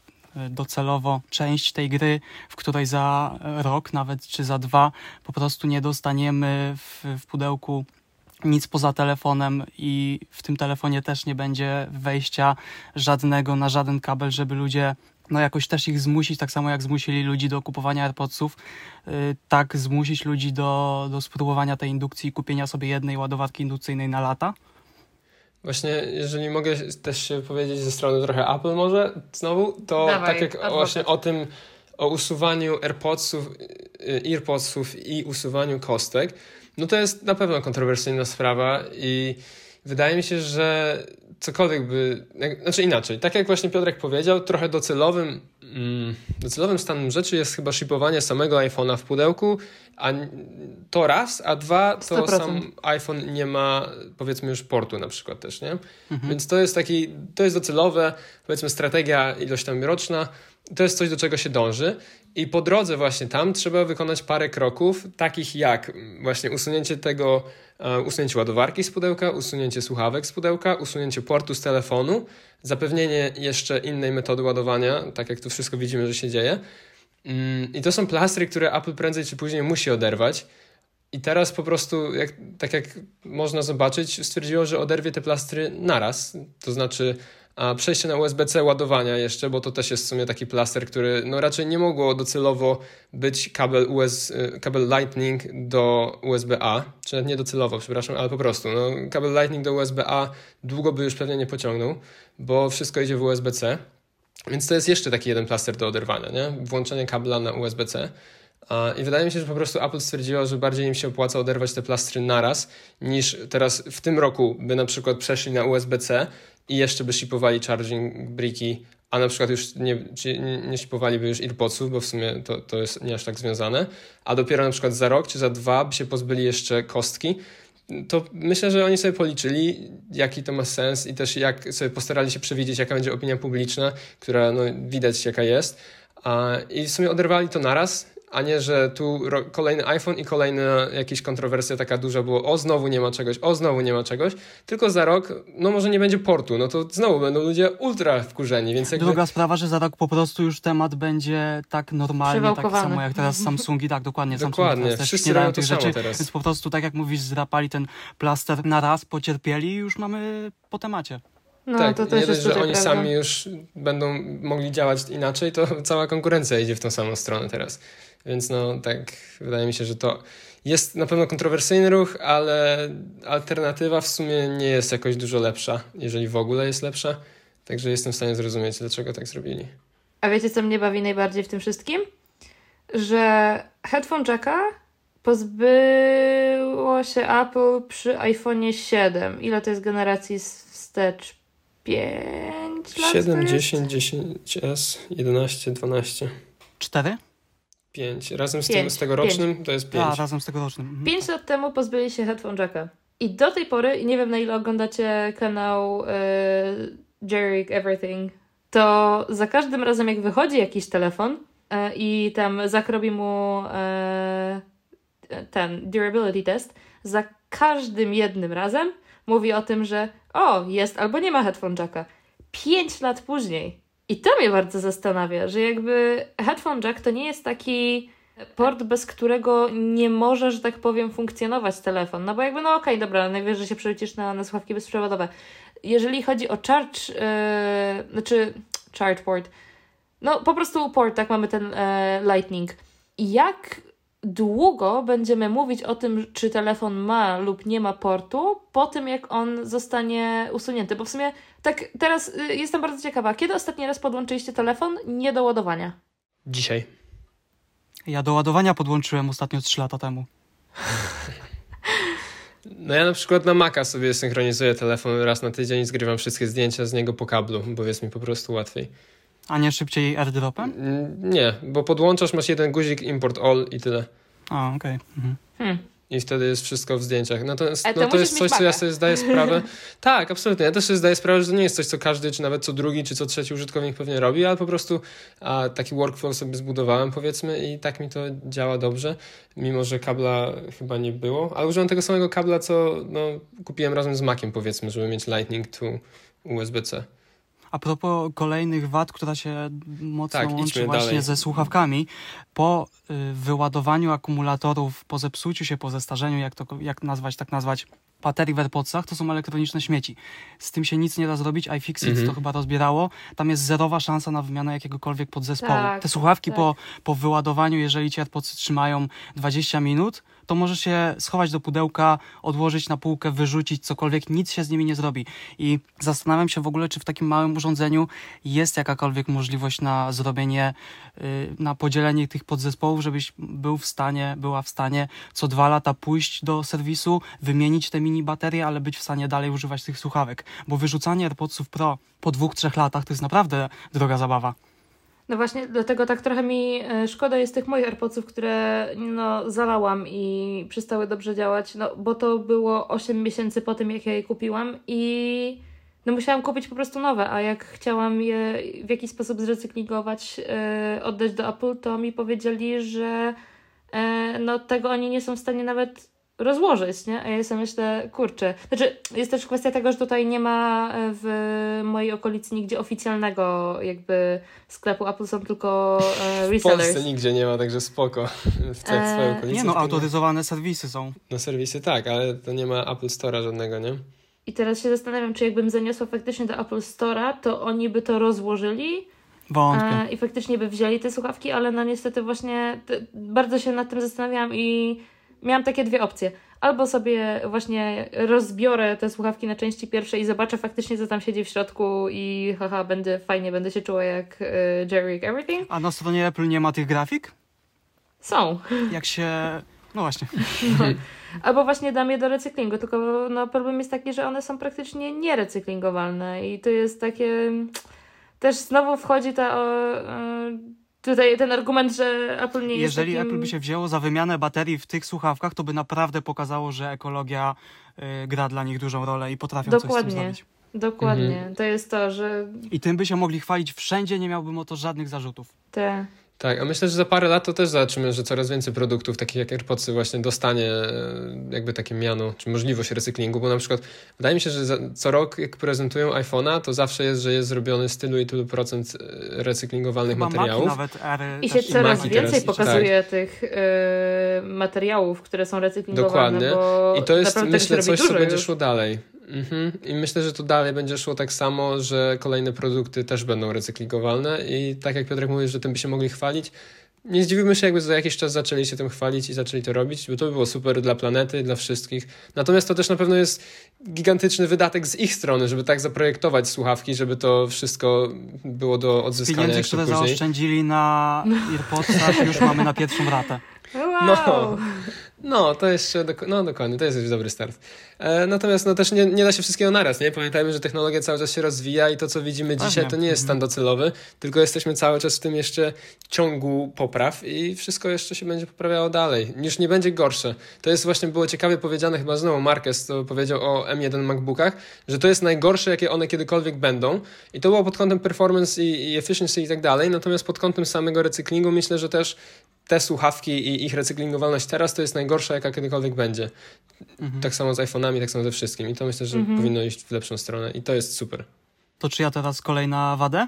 docelowo część tej gry, w której za rok nawet czy za dwa po prostu nie dostaniemy w, w pudełku nic poza telefonem i w tym telefonie też nie będzie wejścia żadnego na żaden kabel, żeby ludzie no jakoś też ich zmusić, tak samo jak zmusili ludzi do kupowania AirPodsów, yy, tak zmusić ludzi do, do spróbowania tej indukcji i kupienia sobie jednej ładowarki indukcyjnej na lata. Właśnie, jeżeli mogę też się powiedzieć ze strony trochę Apple może znowu, to Dawaj, tak jak adwokat. właśnie o tym, o usuwaniu AirPodsów, y, AirPodsów i usuwaniu kostek, no to jest na pewno kontrowersyjna sprawa i wydaje mi się, że cokolwiek by, jak, znaczy inaczej, tak jak właśnie Piotrek powiedział, trochę docelowym, mm, docelowym stanem rzeczy jest chyba shipowanie samego iPhone'a w pudełku, a to raz, a dwa, to 100%. sam iPhone nie ma powiedzmy już portu na przykład też, nie? Więc to jest taki, to jest docelowe, powiedzmy strategia ilość tam roczna, to jest coś, do czego się dąży i po drodze właśnie tam trzeba wykonać parę kroków, takich jak mm, właśnie usunięcie tego, e, usunięcie ładowarki z pudełka, usunięcie słuchawek z pudełka, usunięcie portu z telefonu, zapewnienie jeszcze innej metody ładowania, tak jak tu wszystko widzimy, że się dzieje. Mm, I to są plastry, które Apple prędzej czy później musi oderwać. I teraz po prostu, jak, tak jak można zobaczyć, stwierdziło, że oderwie te plastry naraz. To znaczy a przejście na USB-C ładowania jeszcze, bo to też jest w sumie taki plaster, który no raczej nie mogło docelowo być kabel, US, y, kabel Lightning do USB-A, czy nawet nie docelowo, przepraszam, ale po prostu. No, kabel Lightning do USB-A długo by już pewnie nie pociągnął, bo wszystko idzie w USB-C. Więc to jest jeszcze taki jeden plaster do oderwania, nie? Włączenie kabla na USB-C. I wydaje mi się, że po prostu Apple stwierdziło, że bardziej im się opłaca oderwać te plastry naraz, niż teraz w tym roku by na przykład przeszli na USB-C i jeszcze by shipowali charging briki, a na przykład już nie, nie, shipowaliby już AirPodsów, bo w sumie to, to jest nie aż tak związane, a dopiero na przykład za rok czy za dwa by się pozbyli jeszcze kostki, to myślę, że oni sobie policzyli, jaki to ma sens i też jak sobie postarali się przewidzieć, jaka będzie opinia publiczna, która no, widać jaka jest. I w sumie oderwali to naraz, a nie, że tu kolejny iPhone i kolejna jakaś kontrowersja taka duża było, o znowu nie ma czegoś, o znowu nie ma czegoś, tylko za rok, no może nie będzie portu, no to znowu będą ludzie ultra wkurzeni, więc jakby... Druga sprawa, że za rok po prostu już temat będzie tak normalnie, tak samo jak teraz Samsungi, tak dokładnie, Dokładnie, Samsungi też wszyscy nie dają robią to tych samo rzeczy, teraz. więc po prostu tak jak mówisz, zdrapali ten plaster na raz, pocierpieli i już mamy po temacie. No, tak, to nie też dość, jest że oni prawda. sami już będą mogli działać inaczej, to cała konkurencja idzie w tą samą stronę teraz. Więc no tak, wydaje mi się, że to jest na pewno kontrowersyjny ruch, ale alternatywa w sumie nie jest jakoś dużo lepsza, jeżeli w ogóle jest lepsza. Także jestem w stanie zrozumieć, dlaczego tak zrobili. A wiecie, co mnie bawi najbardziej w tym wszystkim? Że headphone jacka pozbyło się Apple przy iPhone'ie 7. Ile to jest generacji wstecz? 5 lat? 7, 10, 10S, 11, 12. 4? Pięć. Razem z, pięć. Tym, z tegorocznym pięć. to jest pięć. A, razem z tegorocznym. Mhm. Pięć lat temu pozbyli się Headphone Jacka. I do tej pory, nie wiem na ile oglądacie kanał yy, Jerry Everything, to za każdym razem jak wychodzi jakiś telefon yy, i tam zakrobi mu yy, ten durability test, za każdym jednym razem mówi o tym, że o, jest albo nie ma Headphone Jacka. Pięć lat później i to mnie bardzo zastanawia, że jakby headphone jack to nie jest taki port, bez którego nie może, że tak powiem, funkcjonować telefon. No bo jakby, no okej, dobra, najwyżej się przerzucisz na, na słuchawki bezprzewodowe. Jeżeli chodzi o charge, yy, znaczy charge port, no po prostu port, tak mamy ten e, lightning. Jak długo będziemy mówić o tym, czy telefon ma lub nie ma portu, po tym jak on zostanie usunięty? Bo w sumie tak teraz y, jestem bardzo ciekawa, kiedy ostatni raz podłączyliście telefon nie do ładowania? Dzisiaj. Ja do ładowania podłączyłem ostatnio 3 lata temu. [LAUGHS] No ja na przykład na Maca sobie synchronizuję telefon raz na tydzień i zgrywam wszystkie zdjęcia z niego po kablu, bo jest mi po prostu łatwiej. A nie szybciej airdropem? Mm, Nie, bo podłączasz, masz jeden guzik import all i tyle. A, okej. Mhm. Hmm. I wtedy jest wszystko w zdjęciach. Natomiast Ale to no, to jest coś, co ja sobie zdaję sprawę. [LAUGHS] tak, absolutnie. Ja też sobie zdaję sprawę, że to nie jest coś, co każdy, czy nawet co drugi, czy co trzeci użytkownik pewnie robi, ale po prostu a, taki workflow sobie zbudowałem, powiedzmy, i tak mi to działa dobrze, mimo że kabla chyba nie było. Ale używam tego samego kabla, co no, kupiłem razem z Maciem, powiedzmy, żeby mieć Lightning to USB-C. A propos kolejnych wad, która się mocno Tak, łączy właśnie dalej. ze słuchawkami, po y, wyładowaniu akumulatorów, po zepsuciu się, po zestarzeniu, jak to jak nazwać, tak nazwać, baterii w AirPodsach, to są elektroniczne śmieci. Z tym się nic nie da zrobić, iFixit Mhm. to chyba rozbierało. Tam jest zerowa szansa na wymianę jakiegokolwiek podzespołu. Tak, Te słuchawki tak. po, po wyładowaniu, jeżeli ci AirPodsy trzymają 20 minut, to możesz się schować do pudełka, odłożyć na półkę, wyrzucić cokolwiek, nic się z nimi nie zrobi. I zastanawiam się w ogóle, czy w takim małym urządzeniu jest jakakolwiek możliwość na zrobienie, y, na podzielenie tych podzespołów, żebyś był w stanie, była w stanie co dwa lata pójść do serwisu, wymienić te mini baterie, ale być w stanie dalej używać tych słuchawek. Bo wyrzucanie AirPodsów Pro po dwóch, trzech latach to jest naprawdę droga zabawa. No właśnie, dlatego tak trochę mi e, szkoda jest tych moich AirPodsów, które no, zalałam i przestały dobrze działać, no bo to było 8 miesięcy po tym, jak ja je kupiłam i no musiałam kupić po prostu nowe, a jak chciałam je w jakiś sposób zrecyklingować, e, oddać do Apple, to mi powiedzieli, że e, no tego oni nie są w stanie nawet rozłożyć, nie? A ja sobie myślę, kurczę. Znaczy, jest też kwestia tego, że tutaj nie ma e, w mojej okolicy nigdzie oficjalnego jakby sklepu Apple, są tylko e, W resellers. Polsce nigdzie nie ma, także spoko. [LAUGHS] W całej Eee, swojej okolicy. Nie no, autoryzowane serwisy są. Na serwisy tak, ale to nie ma Apple Store'a żadnego, nie? I teraz się zastanawiam, czy jakbym zaniosła faktycznie do Apple Store'a, to oni by to rozłożyli Wątpię. e, i faktycznie by wzięli te słuchawki, ale no niestety właśnie te, bardzo się nad tym zastanawiałam i miałam takie dwie opcje. Albo sobie właśnie rozbiorę te słuchawki na części pierwsze i zobaczę faktycznie, co tam siedzi w środku i haha, będę fajnie, będę się czuła jak e, Jerry Everything. A na stronie Apple nie ma tych grafik? Są. Jak się... No właśnie. [LAUGHS] No. Albo właśnie dam je do recyklingu, tylko no, problem jest taki, że one są praktycznie nierecyklingowalne i to jest takie... Też znowu wchodzi ta... O, e, tutaj ten argument, że Apple nie jest Jeżeli takim... Apple by się wzięło za wymianę baterii w tych słuchawkach, to by naprawdę pokazało, że ekologia y, gra dla nich dużą rolę i potrafią coś z tym Dokładnie. zrobić. Dokładnie. Mhm. To jest to, że I tym by się mogli chwalić wszędzie, nie miałbym o to żadnych zarzutów. te... Tak, a myślę, że za parę lat to też zobaczymy, że coraz więcej produktów, takich jak AirPodsy, właśnie dostanie e, jakby takie miano, czy możliwość recyklingu, bo na przykład wydaje mi się, że za, co rok, jak prezentują iPhone'a, to zawsze jest, że jest zrobiony z tylu i tylu procent e, recyklingowalnych Chyba materiałów. nawet ery I się coraz Maki więcej teraz- pokazuje tych e, materiałów, które są recyklingowane, Dokładnie. bo I to jest, myślę, coś, co będzie szło dalej. Mhm. I myślę, że to dalej będzie szło tak samo, że kolejne produkty też będą recyklingowalne i tak jak Piotrek mówisz, że tym by się mogli chwalić, nie zdziwimy się, jakby za jakiś czas zaczęli się tym chwalić i zaczęli to robić, bo to by było super dla planety, dla wszystkich. Natomiast to też na pewno jest gigantyczny wydatek z ich strony, żeby tak zaprojektować słuchawki, żeby to wszystko było do odzyskania pieniędzy, jeszcze które później. zaoszczędzili na AirPodsach, już mamy na pierwszą ratę. Wow. No. No, to jeszcze, no dokładnie, to jest już dobry start. E, natomiast no też nie, nie da się wszystkiego naraz, nie? Pamiętajmy, że technologia cały czas się rozwija i to, co widzimy dzisiaj, to nie jest stan docelowy, tylko jesteśmy cały czas w tym jeszcze ciągu popraw i wszystko jeszcze się będzie poprawiało dalej. Już nie będzie gorsze. To jest właśnie, było ciekawie powiedziane, chyba znowu Marquez to powiedział o M1 MacBookach, że to jest najgorsze, jakie one kiedykolwiek będą i to było pod kątem performance i, i efficiency i tak dalej, natomiast pod kątem samego recyklingu myślę, że też te słuchawki i ich recyklingowalność teraz to jest najgorsza, jaka kiedykolwiek będzie. Mhm. Tak samo z iPhone'ami, tak samo ze wszystkim. I to myślę, że Mhm. powinno iść w lepszą stronę. I to jest super. To czy ja teraz kolejna wadę?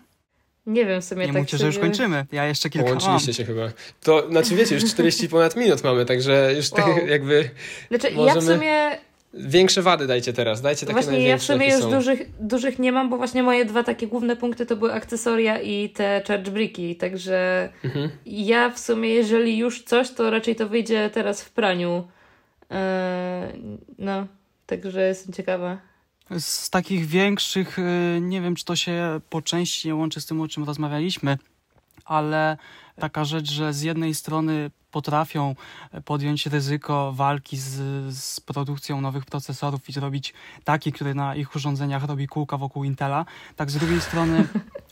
Nie wiem, w sumie Nie tak mówcie, że już sobie- kończymy. Ja jeszcze kilka mam. Połączyliście się chyba. To znaczy, wiecie, już 40 ponad minut mamy, także już tak Wow. [LAUGHS] jakby Znaczy, ja w Możemy- sumie większe wady dajcie teraz. Dajcie takie Właśnie ja w sumie już są. dużych, dużych nie mam, bo właśnie moje dwa takie główne punkty to były akcesoria i te charge bricki, także Mhm. ja w sumie jeżeli już coś, to raczej to wyjdzie teraz w praniu. Eee, no, także jestem ciekawa. Z takich większych, y, nie wiem czy to się po części łączy z tym, o czym rozmawialiśmy, ale taka rzecz, że z jednej strony potrafią podjąć ryzyko walki z, z produkcją nowych procesorów i zrobić taki, który na ich urządzeniach robi kółka wokół Intela, tak z drugiej strony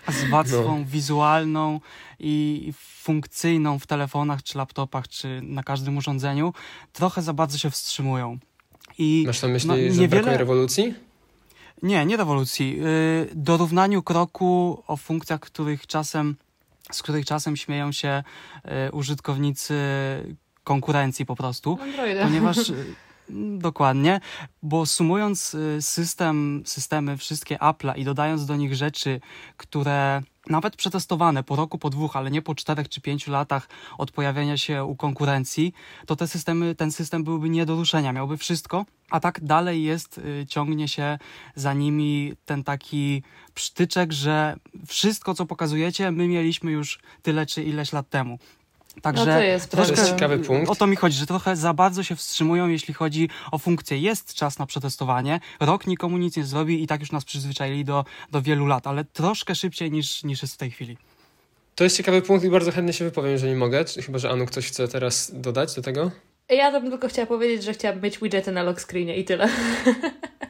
z [LAUGHS] warstwą No. wizualną i funkcyjną w telefonach czy laptopach, czy na każdym urządzeniu, trochę za bardzo się wstrzymują. I Masz na myśli, no, że niewiele- brakuje rewolucji? nie, nie rewolucji. Yy, dorównaniu kroku o funkcjach, których czasem, z których czasem śmieją się yy, użytkownicy konkurencji po prostu. Androida. Ponieważ yy, [LAUGHS] Dokładnie, bo sumując y, system, systemy wszystkie Apple'a i dodając do nich rzeczy, które nawet przetestowane po roku, po dwóch, ale nie po czterech czy pięciu latach od pojawienia się u konkurencji, to te systemy, ten system byłby nie do ruszenia, miałby wszystko, a tak dalej jest, y, ciągnie się za nimi ten taki psztyczek, że wszystko, co pokazujecie, my mieliśmy już tyle czy ileś lat temu. Także no to jest, troszkę, to jest ciekawy punkt. O to mi chodzi, że trochę za bardzo się wstrzymują, jeśli chodzi o funkcję. Jest czas na przetestowanie, rok nikomu nic nie zrobi i tak już nas przyzwyczaili do, do wielu lat, ale troszkę szybciej niż, niż jest w tej chwili. To jest ciekawy punkt i bardzo chętnie się wypowiem, jeżeli mogę. Chyba, że Anu ktoś chce teraz dodać do tego? Ja bym tylko chciała powiedzieć, że chciałabym mieć widgety na lock screenie i tyle.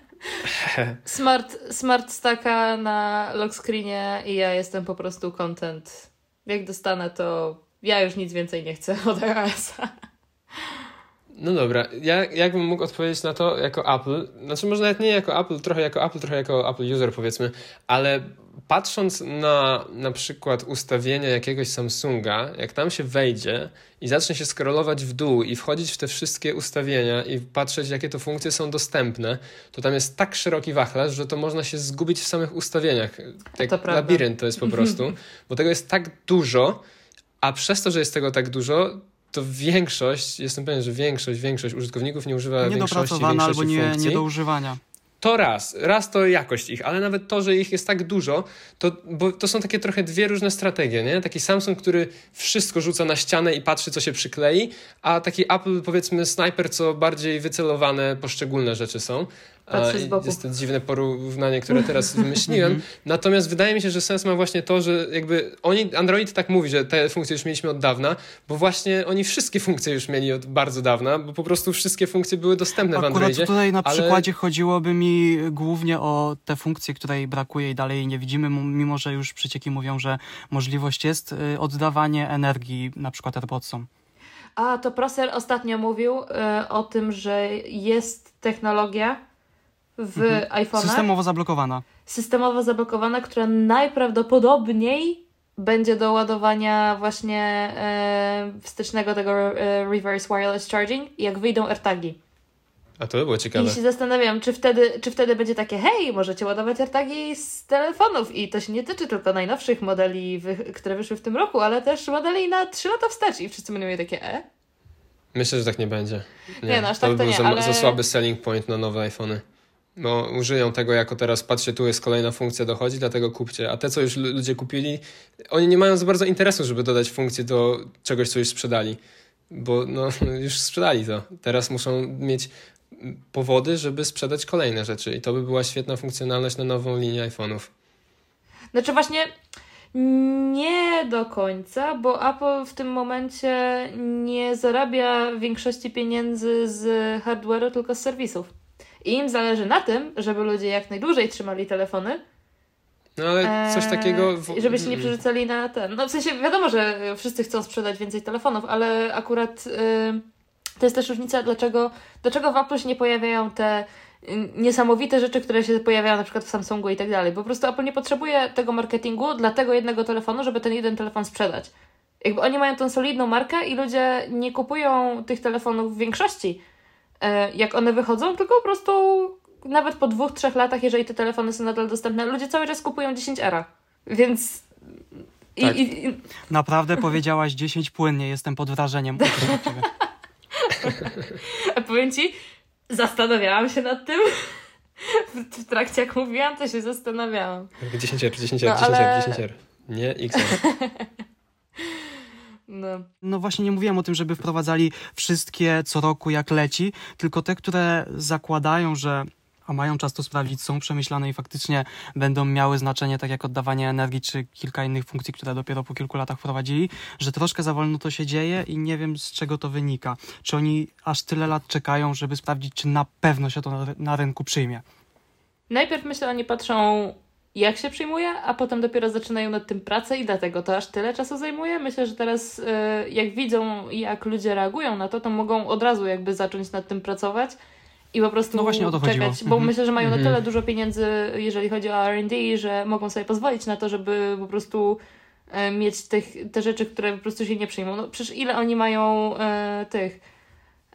[LAUGHS] smart, smart stacka na lock screenie i ja jestem po prostu content. Jak dostanę, to ja już nic więcej nie chcę od iOS-a. No dobra, ja jakbym mógł odpowiedzieć na to jako Apple, znaczy może nawet nie jako Apple, trochę jako Apple, trochę jako Apple user powiedzmy, ale patrząc na na przykład ustawienia jakiegoś Samsunga, jak tam się wejdzie i zacznie się scrollować w dół i wchodzić w te wszystkie ustawienia i patrzeć jakie to funkcje są dostępne, to tam jest tak szeroki wachlarz, że to można się zgubić w samych ustawieniach. Jak to labirynt to jest po prostu, [LAUGHS] bo tego jest tak dużo, a przez to, że jest tego tak dużo, to większość, jestem pewien, że większość, większość użytkowników nie używa większości, większości albo nie, funkcji. nie do używania. To raz, raz to jakość ich, ale nawet to, że ich jest tak dużo, to, bo to są takie trochę dwie różne strategie, nie? Taki Samsung, który wszystko rzuca na ścianę i patrzy, co się przyklei, a taki Apple, powiedzmy, Sniper, co bardziej wycelowane poszczególne rzeczy są. Patrzy z boku. Jest to dziwne porównanie, które teraz [LAUGHS] wymyśliłem. Mhm. Natomiast wydaje mi się, że sens ma właśnie to, że jakby oni, Android tak mówi, że te funkcje już mieliśmy od dawna, bo właśnie oni wszystkie funkcje już mieli od bardzo dawna, bo po prostu wszystkie funkcje były dostępne Akurat w Androidzie. tutaj na ale... przykładzie chodziłoby mi głównie o te funkcje, której brakuje i dalej nie widzimy, mimo że już przecieki mówią, że możliwość jest y, oddawanie energii na przykład AirPodsom. A, to Proser ostatnio mówił y, o tym, że jest technologia, w mhm. iPhone'ach. Systemowo zablokowana. Systemowo zablokowana, która najprawdopodobniej będzie do ładowania właśnie e, wstecznego tego e, reverse wireless charging, jak wyjdą AirTagi. A to by było ciekawe. I się zastanawiam, czy wtedy, czy wtedy będzie takie, hej, możecie ładować AirTagi z telefonów i to się nie tyczy tylko najnowszych modeli, wy, które wyszły w tym roku, ale też modeli na 3 lata wstecz i wszyscy będą mieli takie, e? Myślę, że tak nie będzie. Nie, nie no aż to tak by był nie, za, ale... za słaby selling point na nowe iPhony. No, użyją tego jako teraz, patrzcie, tu jest kolejna funkcja dochodzi, dlatego kupcie. A te, co już ludzie kupili, oni nie mają za bardzo interesu, żeby dodać funkcję do czegoś, co już sprzedali. Bo no, [LAUGHS] już sprzedali to. Teraz muszą mieć powody, żeby sprzedać kolejne rzeczy. I to by była świetna funkcjonalność na nową linię iPhone'ów. Znaczy właśnie nie do końca, bo Apple w tym momencie nie zarabia większości pieniędzy z hardware'u, tylko z serwisów. I im zależy na tym, żeby ludzie jak najdłużej trzymali telefony. No ale coś takiego. W... Żeby się nie przerzucali na ten. No w sensie wiadomo, że wszyscy chcą sprzedać więcej telefonów, ale akurat yy, to jest też różnica, dlaczego, dlaczego w Apple się nie pojawiają te y, niesamowite rzeczy, które się pojawiają na przykład w Samsungu i tak dalej. Po prostu Apple nie potrzebuje tego marketingu dla tego jednego telefonu, żeby ten jeden telefon sprzedać. Jakby oni mają tą solidną markę i ludzie nie kupują tych telefonów w większości E, jak one wychodzą, tylko po prostu nawet po dwóch, trzech latach, jeżeli te telefony są nadal dostępne, ludzie cały czas kupują 10 era. Więc. I, tak. i, i... Naprawdę powiedziałaś 10 płynnie, jestem pod wrażeniem. [LAUGHS] A powiem ci, zastanawiałam się nad tym. W, trakcie jak mówiłam, to się zastanawiałam. 10 R, 10 R, no, 10 R, 10 R. Nie XR. [LAUGHS] No. no właśnie nie mówiłem o tym, żeby wprowadzali wszystkie co roku jak leci, tylko te, które zakładają, że a mają czas to sprawdzić, są przemyślane i faktycznie będą miały znaczenie, tak jak oddawanie energii, czy kilka innych funkcji, które dopiero po kilku latach wprowadzili, że troszkę za wolno to się dzieje i nie wiem z czego to wynika. Czy oni aż tyle lat czekają, żeby sprawdzić, czy na pewno się to na, na rynku przyjmie? Najpierw myślę, oni patrzą jak się przyjmuje, a potem dopiero zaczynają nad tym pracę i dlatego to aż tyle czasu zajmuje. Myślę, że teraz y, jak widzą, jak ludzie reagują na to, to mogą od razu jakby zacząć nad tym pracować i po prostu no właśnie o to czekać, chodziło. bo mhm. myślę, że mają na mhm. tyle dużo pieniędzy, jeżeli chodzi o R&D, że mogą sobie pozwolić na to, żeby po prostu y, mieć tych, te rzeczy, które po prostu się nie przyjmą. No przecież ile oni mają y, tych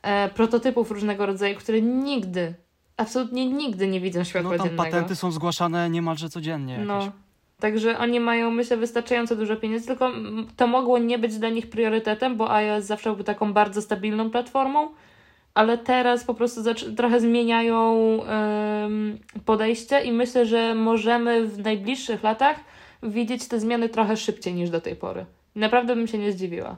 e, prototypów różnego rodzaju, które nigdy, absolutnie nigdy nie widzą światła No tam dziennego. patenty są zgłaszane niemalże codziennie jakieś. No. Także oni mają, myślę, wystarczająco dużo pieniędzy, tylko to mogło nie być dla nich priorytetem, bo iOS zawsze był taką bardzo stabilną platformą, ale teraz po prostu trochę zmieniają podejście i myślę, że możemy w najbliższych latach widzieć te zmiany trochę szybciej niż do tej pory. Naprawdę bym się nie zdziwiła.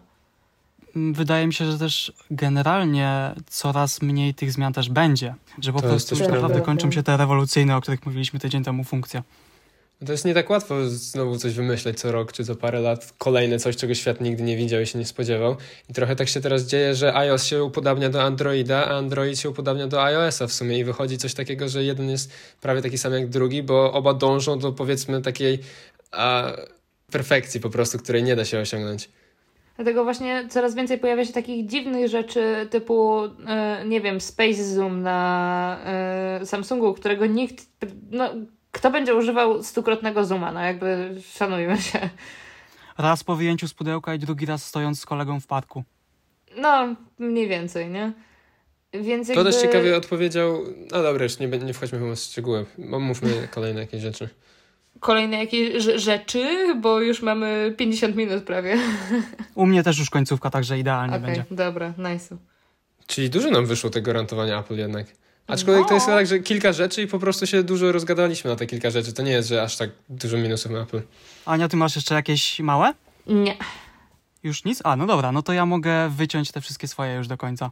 Mm, Wydaje mi się, że też generalnie coraz mniej tych zmian też będzie. Że po To prostu już też naprawdę prawda. kończą się te rewolucyjne, o których mówiliśmy tydzień temu, funkcje. To jest nie tak łatwo znowu coś wymyśleć co rok czy za parę lat. Kolejne coś, czego świat nigdy nie widział i się nie spodziewał. I trochę tak się teraz dzieje, że iOS się upodabnia do Androida, a Android się upodabnia do iOS-a w sumie i wychodzi coś takiego, że jeden jest prawie taki sam jak drugi, bo oba dążą do powiedzmy takiej a, perfekcji po prostu, której nie da się osiągnąć. Dlatego właśnie coraz więcej pojawia się takich dziwnych rzeczy typu, e, nie wiem, Space Zoom na e, Samsungu, którego nikt, no, kto będzie używał stukrotnego zooma, no jakby szanujmy się. Raz po wyjęciu z pudełka i drugi raz stojąc z kolegą w parku. No, mniej więcej, nie? Więc To jakby... też ciekawie odpowiedział, no dobra, już nie, nie wchodźmy w szczegóły, bo mówmy kolejne jakieś rzeczy. Kolejne jakieś rze- rzeczy, bo już mamy 50 minut prawie. U mnie też już końcówka, także idealnie Okej, będzie. dobra, nice. Czyli dużo nam wyszło tego rantowania Apple jednak. Aczkolwiek to No. jest tak, że kilka rzeczy i po prostu się dużo rozgadaliśmy na te kilka rzeczy. To nie jest, że aż tak dużo minusów ma Apple. Ania, ty masz jeszcze jakieś małe? Nie. Już nic? A, no dobra, no to ja mogę wyciąć te wszystkie swoje już do końca.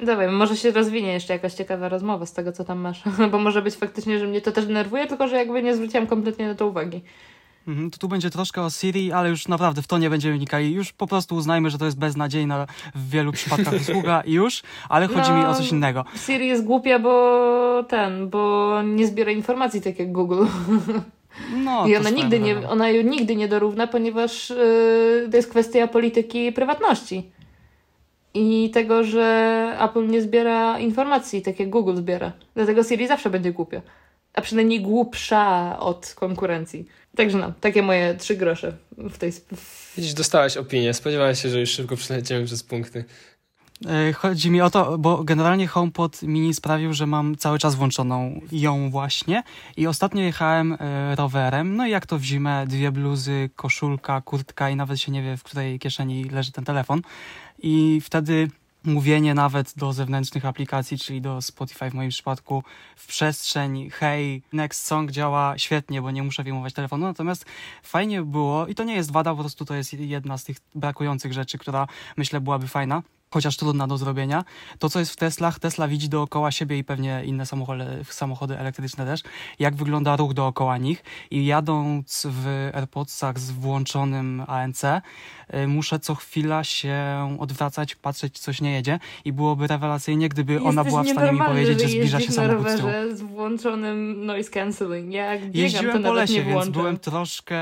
Dobra, może się rozwinie jeszcze jakaś ciekawa rozmowa z tego, co tam masz. [LAUGHS] Bo może być faktycznie, że mnie to też denerwuje, tylko że jakby nie zwróciłam kompletnie na to uwagi. Mhm, to tu będzie troszkę o Siri, ale już naprawdę w to nie będziemy wnikali. Już po prostu uznajmy, że to jest beznadziejna w wielu przypadkach [LAUGHS] usługa i już, ale chodzi mi o coś No, innego. Siri jest głupia, bo ten, bo nie zbiera informacji tak jak Google. [LAUGHS] No, I ona nigdy, nie, ona nigdy nie dorówna, ponieważ yy, to jest kwestia polityki prywatności. I tego, że Apple nie zbiera informacji tak jak Google zbiera. Dlatego Siri zawsze będzie głupia. A przynajmniej głupsza od konkurencji. Także no, takie moje trzy grosze w tej. Widzisz, dostałeś opinię. Spodziewałeś się, że już szybko przeleciemy przez punkty. E, Chodzi mi o to, bo generalnie HomePod mini sprawił, że mam cały czas włączoną ją właśnie. I ostatnio jechałem e, rowerem, no i jak to w zimę, dwie bluzy, koszulka, kurtka i nawet się nie wie, w której kieszeni leży ten telefon. I wtedy mówienie nawet do zewnętrznych aplikacji, czyli do Spotify w moim przypadku, w przestrzeń hej, next song działa świetnie, bo nie muszę wyjmować telefonu, natomiast fajnie było i to nie jest wada, po prostu to jest jedna z tych brakujących rzeczy, która myślę byłaby fajna, chociaż trudna do zrobienia. To, co jest w Teslach, Tesla widzi dookoła siebie i pewnie inne samochody, samochody elektryczne też, jak wygląda ruch dookoła nich i jadąc w AirPodsach z włączonym ANC, y, muszę co chwila się odwracać, patrzeć, czy coś nie jedzie i byłoby rewelacyjnie, gdyby ona Jesteś była w stanie mi powiedzieć, że zbliża się samochód z tyłu. rowerze z włączonym noise cancelling. Ja biegam, to Jeździłem po nawet lesie, więc byłem troszkę,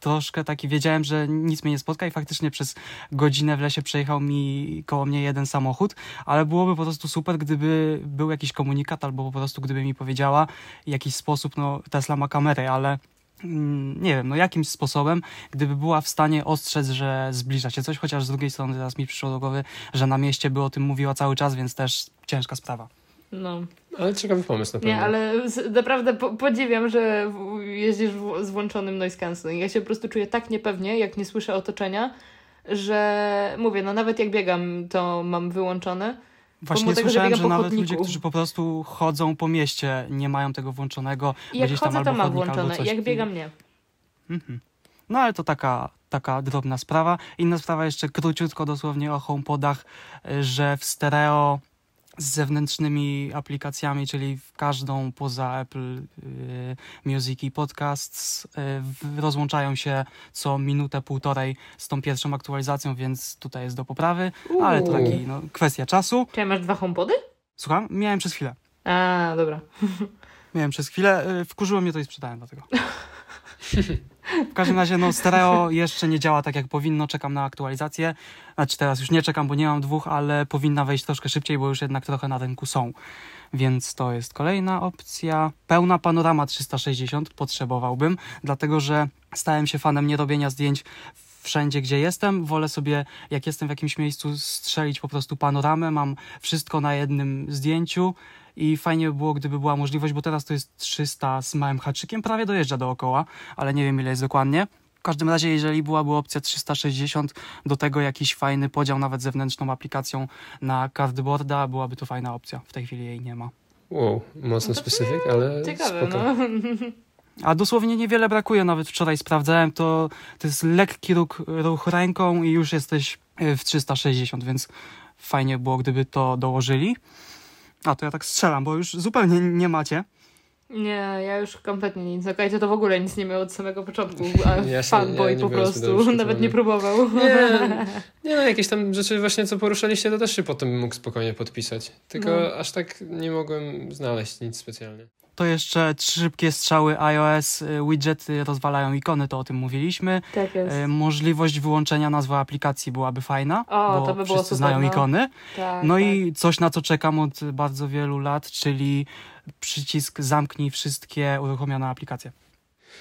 troszkę taki, wiedziałem, że nic mnie nie spotka i faktycznie przez godzinę w lesie przejechał mi koło mnie jeden samochód, ale byłoby po prostu super, gdyby był jakiś komunikat albo po prostu gdyby mi powiedziała w jakiś sposób, no Tesla ma kamerę, ale mm, nie wiem, no jakimś sposobem, gdyby była w stanie ostrzec, że zbliża się coś, chociaż z drugiej strony teraz mi przyszło do głowy, że na mieście by o tym mówiła cały czas, więc też ciężka sprawa. No. Ale ciekawy pomysł na pewno. Nie, ale z- naprawdę po, podziwiam, że w- jeździsz w, z włączonym noise cancelling. Ja się po prostu czuję tak niepewnie, jak nie słyszę otoczenia, że mówię, no nawet jak biegam, to mam wyłączone. Właśnie tego, że słyszałem, biegam że po nawet chodniku. ludzie, którzy po prostu chodzą po mieście, nie mają tego włączonego. I jak chodzę, to mam włączone. Jak biegam, nie. Mhm. No ale to taka, taka drobna sprawa. Inna sprawa jeszcze króciutko dosłownie o HomePodach, y, że w stereo z zewnętrznymi aplikacjami, czyli w każdą poza Apple y, Music i Podcasts, y, rozłączają się co minutę, półtorej z tą pierwszą aktualizacją, więc tutaj jest do poprawy, ale to Uuu. taki, no, kwestia czasu. Czy masz dwa homepody? Słucham? Miałem przez chwilę. A, dobra. [LAUGHS] Miałem przez chwilę, y, wkurzyło mnie to i sprzedałem dlatego. [LAUGHS] W każdym razie, no, stereo jeszcze nie działa tak jak powinno, czekam na aktualizację. Znaczy teraz już nie czekam, bo nie mam dwóch, ale powinna wejść troszkę szybciej, bo już jednak trochę na rynku są. Więc to jest kolejna opcja. Pełna panorama 360 potrzebowałbym, dlatego że stałem się fanem nierobienia zdjęć w wszędzie, gdzie jestem. Wolę sobie, jak jestem w jakimś miejscu, strzelić po prostu panoramę. Mam wszystko na jednym zdjęciu i fajnie by było, gdyby była możliwość, bo teraz to jest 300 z małym haczykiem, prawie dojeżdża dookoła, ale nie wiem ile jest dokładnie. W każdym razie, jeżeli byłaby opcja 360, do tego jakiś fajny podział, nawet zewnętrzną aplikacją na cardboarda, byłaby to fajna opcja. W tej chwili jej nie ma. Wow, mocno specyfik, ale Ciekawe, spoko. no. A dosłownie niewiele brakuje, nawet wczoraj sprawdzałem, to, to jest lekki ruch, ruch ręką i już jesteś y, w 360, więc fajnie było, gdyby to dołożyli. A to ja tak strzelam, bo już zupełnie nie macie. Nie, ja już kompletnie nic. No Kajcie to w ogóle nic nie miał od samego początku, [LAUGHS] a Ja się- fanboy ja po prostu, [LAUGHS] nawet nie próbował. Nie, [LAUGHS] nie no, jakieś tam rzeczy właśnie, co poruszaliście, to też się potem mógł spokojnie podpisać. Tylko No. aż tak nie mogłem znaleźć nic specjalnie. To jeszcze trzy szybkie strzały iOS, y, widgety rozwalają ikony, to o tym mówiliśmy. Tak jest. Y, Możliwość wyłączenia nazwy aplikacji byłaby fajna, O, bo to by wszyscy super, znają no. ikony. tak, No tak. i coś, na co czekam od bardzo wielu lat, czyli przycisk zamknij wszystkie uruchomione aplikacje.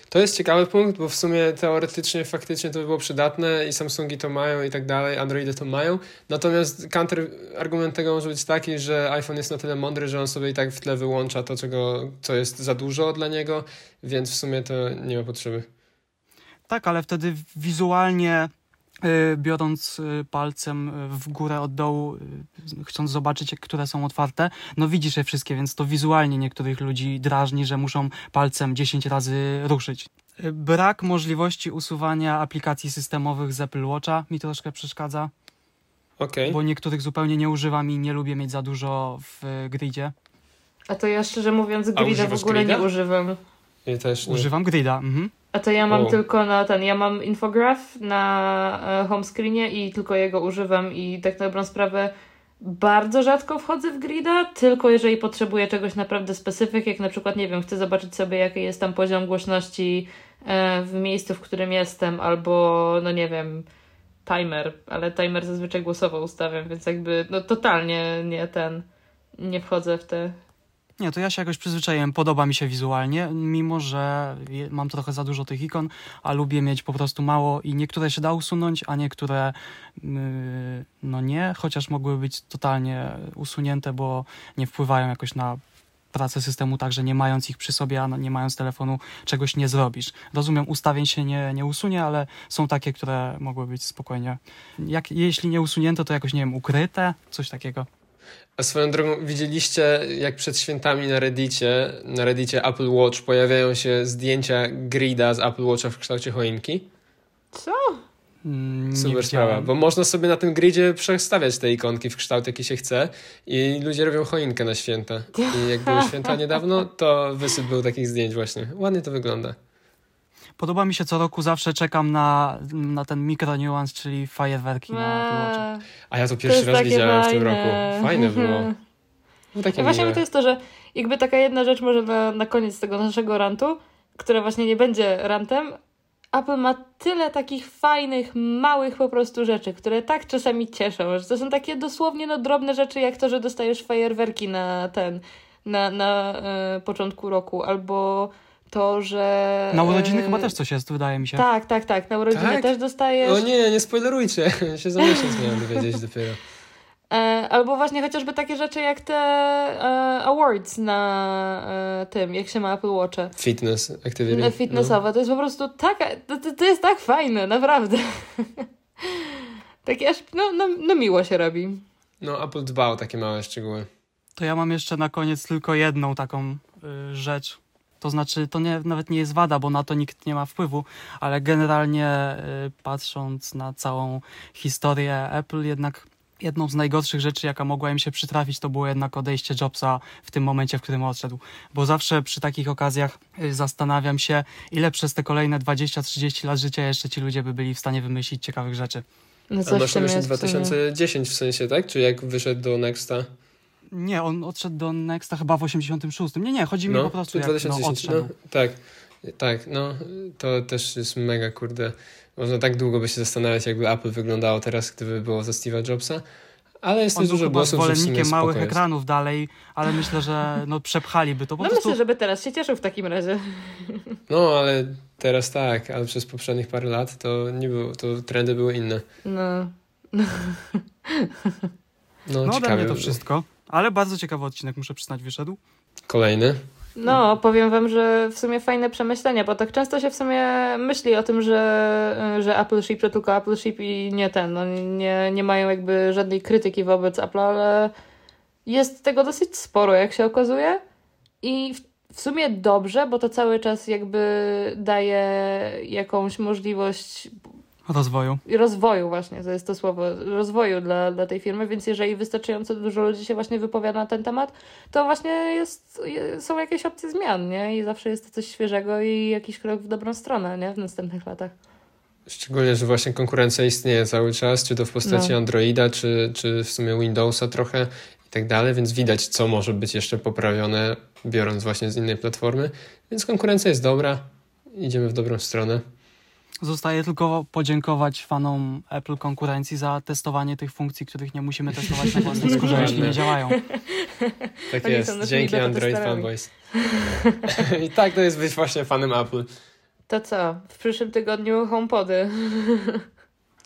To jest ciekawy punkt, bo w sumie teoretycznie, faktycznie to by było przydatne i Samsungi to mają i tak dalej, Androidy to mają. Natomiast counter argument tego może być taki, że iPhone jest na tyle mądry, że on sobie i tak w tle wyłącza to, czego, co jest za dużo dla niego, więc w sumie to nie ma potrzeby. Tak, ale wtedy wizualnie biorąc y, palcem y, w górę od dołu, y, chcąc zobaczyć, które są otwarte, no widzisz je wszystkie, więc to wizualnie niektórych ludzi drażni, że muszą palcem 10 razy ruszyć. Y, Brak możliwości usuwania aplikacji systemowych z Apple Watcha mi troszkę przeszkadza, Okej. bo niektórych zupełnie nie używam i nie lubię mieć za dużo w y, gridzie. A to ja szczerze mówiąc grida w ogóle grida? nie używam. Ja też nie. Używam grida, mhm. A to ja mam O. tylko na ten, ja mam infograph na e, home screenie i tylko jego używam i tak na dobrą sprawę bardzo rzadko wchodzę w grida, tylko jeżeli potrzebuję czegoś naprawdę specyfik, jak na przykład, nie wiem, chcę zobaczyć sobie jaki jest tam poziom głośności e, w miejscu, w którym jestem, albo no nie wiem, timer, ale timer zazwyczaj głosowo ustawiam, więc jakby no totalnie nie ten, nie wchodzę w te Nie, to ja się jakoś przyzwyczaiłem, podoba mi się wizualnie, mimo że mam trochę za dużo tych ikon, a lubię mieć po prostu mało i niektóre się da usunąć, a niektóre yy, no nie, chociaż mogły być totalnie usunięte, bo nie wpływają jakoś na pracę systemu, tak że nie mając ich przy sobie, a nie mając telefonu, czegoś nie zrobisz. Rozumiem, ustawień się nie, nie usunie, ale są takie, które mogły być spokojnie. Jak, jeśli nie usunięte, to jakoś, nie wiem, ukryte, coś takiego. A swoją drogą, widzieliście, jak przed świętami na Reddicie, na Reddicie Apple Watch pojawiają się zdjęcia grida z Apple Watcha w kształcie choinki? Co? Mm, Super sprawa, bo można sobie na tym gridzie przestawiać te ikonki w kształt, jaki się chce i ludzie robią choinkę na święta. I jak były [LAUGHS] święta niedawno, to wysyp był takich zdjęć właśnie. Ładnie to wygląda. Podoba mi się co roku, zawsze czekam na, na ten mikro nuance, czyli fajerwerki na Apple. Eee, A ja to to pierwszy jest raz widziałem w tym fajne. roku. Fajne było. było takie właśnie to jest to, że jakby taka jedna rzecz może na, na koniec tego naszego rantu, która właśnie nie będzie rantem. Apple ma tyle takich fajnych, małych po prostu rzeczy, które tak czasami cieszą, że to są takie dosłownie no, drobne rzeczy, jak to, że dostajesz fajerwerki na ten, na, na e, początku roku, albo to, że... Na urodziny e, chyba też coś jest, wydaje mi się. Tak, tak, tak, na urodziny Tak? też dostajesz. O nie, nie spoilerujcie. [LAUGHS] się za miesiąc miałem dowiedzieć [LAUGHS] dopiero. E, albo właśnie chociażby takie rzeczy jak te e, awards na e, tym, jak się ma Apple Watcha. Fitness activity. No, fitnessowe. To jest po prostu taka, to, to, jest tak fajne, naprawdę. [LAUGHS] Takie aż, no, no, no miło się robi. No. no, Apple dba o takie małe szczegóły. To ja mam jeszcze na koniec tylko jedną taką y, rzecz. To znaczy, to nie, nawet nie jest wada, bo na to nikt nie ma wpływu, ale generalnie y, patrząc na całą historię Apple, jednak jedną z najgorszych rzeczy, jaka mogła im się przytrafić, to było jednak odejście Jobsa w tym momencie, w którym odszedł. Bo zawsze przy takich okazjach y, zastanawiam się, ile przez te kolejne 20-30 lat życia jeszcze ci ludzie by byli w stanie wymyślić ciekawych rzeczy. No A coś masz w na myśli jest w sumie. 2010 w sensie, tak? Czy jak wyszedł do Nexta? Nie, on odszedł do Nexta chyba w 86. Nie, nie, chodzi mi po prostu jak no, 2010. odszedł. No, tak, tak, no to też jest mega, kurde. Można tak długo by się zastanawiać, jakby Apple wyglądało teraz, gdyby było za Steve'a Jobsa. Ale jest On dużo głosów, że w sumie zwolennikiem małych jest. ekranów dalej, ale myślę, że no, przepchaliby to po No prostu. myślę, żeby teraz się cieszył w takim razie. [LAUGHS] No, ale Teraz tak, ale przez poprzednich parę lat to nie było, to trendy były inne. No. No ode ciekawe to było. wszystko. Ale bardzo ciekawy odcinek, muszę przyznać, wyszedł. Kolejny. No, powiem wam, że w sumie fajne przemyślenia, bo tak często się w sumie myśli o tym, że, że Apple Ship to tylko Apple Ship i nie ten, no nie, nie mają jakby żadnej krytyki wobec Apple, ale jest tego dosyć sporo, jak się okazuje. I w, w sumie dobrze, bo to cały czas jakby daje jakąś możliwość Rozwoju. rozwoju właśnie, to jest to słowo, rozwoju dla, dla tej firmy, więc jeżeli wystarczająco dużo ludzi się właśnie wypowiada na ten temat, to właśnie jest, je- są jakieś opcje zmian, nie? I zawsze jest to coś świeżego i jakiś krok w dobrą stronę, nie? W następnych latach. Szczególnie, że właśnie konkurencja istnieje cały czas, czy to w postaci No. Androida, czy, czy w sumie Windowsa trochę i tak dalej, więc widać, co może być jeszcze poprawione, biorąc właśnie z innej platformy. Więc konkurencja jest dobra, idziemy w dobrą stronę. Zostaje tylko podziękować fanom Apple konkurencji za testowanie tych funkcji, których nie musimy testować na własnej skórze, jeśli nie działają. Tak Oni jest, dzięki Android. Fanboys. [LAUGHS] I tak to jest być właśnie fanem Apple. To co? W przyszłym tygodniu HomePody.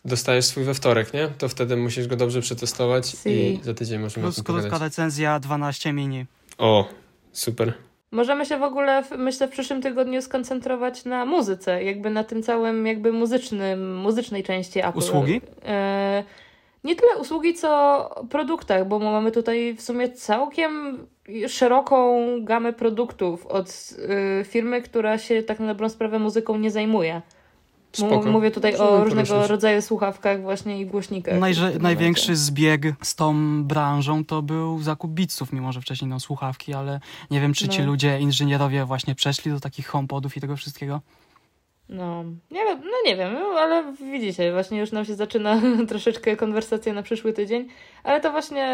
Dostajesz swój we wtorek, nie? To wtedy musisz go dobrze przetestować Si. i za tydzień możemy o Plus tym krótka recenzja 12 mini. O, super. Możemy się w ogóle, myślę, w przyszłym tygodniu skoncentrować na muzyce, jakby na tym całym jakby muzycznym, muzycznej części Apple. Usługi? E, nie tyle usługi, co produktach, bo mamy tutaj w sumie całkiem szeroką gamę produktów od y, firmy, która się tak na dobrą sprawę muzyką nie zajmuje. Spoko. Mówię tutaj Możemy o różnego poruszyć. rodzaju słuchawkach właśnie i głośnikach. Najże, największy zbieg z tą branżą to był zakup Beatsów, mimo że wcześniej no słuchawki, ale nie wiem, czy ci No. ludzie, inżynierowie właśnie przeszli do takich HomePodów i tego wszystkiego. No, nie wiem, no nie wiem, ale widzicie, właśnie już nam się zaczyna [LAUGHS] troszeczkę konwersacja na przyszły tydzień, ale to właśnie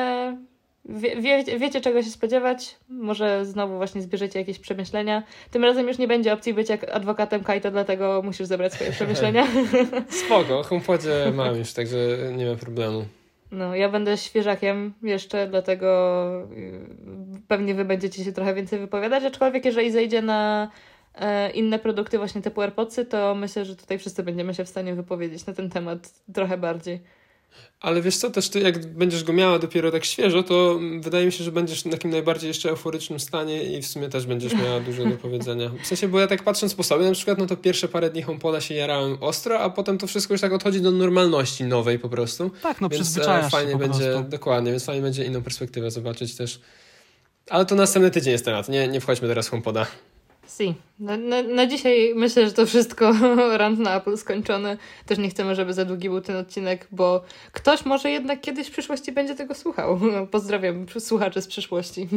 wie, wie, wiecie czego się spodziewać, może znowu właśnie zbierzecie jakieś przemyślenia. Tym razem już nie będzie opcji być jak adwokatem Kajto, dlatego musisz zebrać swoje przemyślenia. [LAUGHS] Spoko, HomePodzie mam już, także nie ma problemu. No, ja będę świeżakiem jeszcze, dlatego y, pewnie wy będziecie się trochę więcej wypowiadać, aczkolwiek jeżeli zejdzie na e, inne produkty właśnie typu AirPodsy, to myślę, że tutaj wszyscy będziemy się w stanie wypowiedzieć na ten temat trochę bardziej. Ale wiesz co, też ty jak będziesz go miała dopiero tak świeżo, to mm, wydaje mi się, że będziesz w takim najbardziej jeszcze euforycznym stanie i w sumie też będziesz miała [LAUGHS] dużo do powiedzenia. W sensie, bo ja tak patrząc po sobie, na przykład, no to pierwsze parę dni HomePoda się jarałem ostro, a potem to wszystko już tak odchodzi do normalności nowej po prostu. Tak, no więc przyzwyczajasz e, fajnie się po będzie, prostu. dokładnie, więc fajnie będzie inną perspektywę zobaczyć też. Ale to następny tydzień jest temat, nie, nie wchodźmy teraz w HomePoda. Si. Na, na, na dzisiaj myślę, że to wszystko [LAUGHS] rant na Apple skończony. Też nie chcemy, żeby za długi był ten odcinek, bo ktoś może jednak kiedyś w przyszłości będzie tego słuchał. [LAUGHS] Pozdrawiam słuchaczy z przyszłości. [LAUGHS]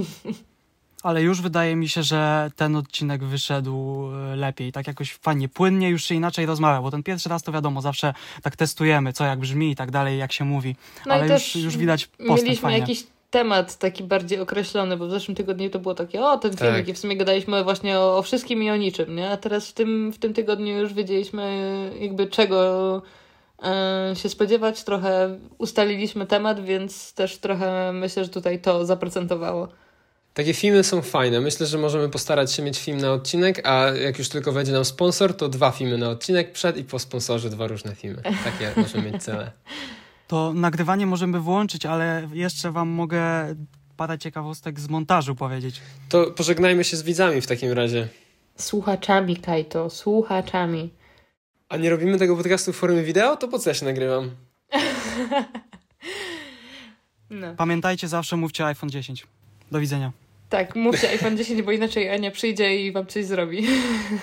Ale już wydaje mi się, że ten odcinek wyszedł e, lepiej, tak jakoś fajnie, płynnie, już się inaczej rozmawia, bo ten pierwszy raz to wiadomo, zawsze tak testujemy, co jak brzmi i tak dalej, jak się mówi, No i ale już, już widać postęp Mieliśmy fajnie. jakiś temat taki bardziej określony, bo w zeszłym tygodniu to było takie, o, ten Tak. filmik i w sumie gadaliśmy właśnie o, o wszystkim i o niczym, nie? A teraz w tym, w tym tygodniu już wiedzieliśmy jakby czego e, się spodziewać, trochę ustaliliśmy temat, więc też trochę myślę, że tutaj to zaprocentowało. Takie filmy są fajne. Myślę, że możemy postarać się mieć film na odcinek, a jak już tylko wejdzie nam sponsor, to dwa filmy na odcinek, przed i po sponsorze dwa różne filmy. Takie możemy mieć cele. [LAUGHS] To nagrywanie możemy włączyć, ale jeszcze wam mogę parę ciekawostek z montażu powiedzieć. To pożegnajmy się z widzami w takim razie. Słuchaczami, Kajto, słuchaczami. A nie robimy tego podcastu w formie wideo? To po co ja się nagrywam? [LAUGHS] No. Pamiętajcie, zawsze mówcie iPhone 10. Do widzenia. Tak, mówcie iPhone 10, bo inaczej Ania przyjdzie i wam coś zrobi.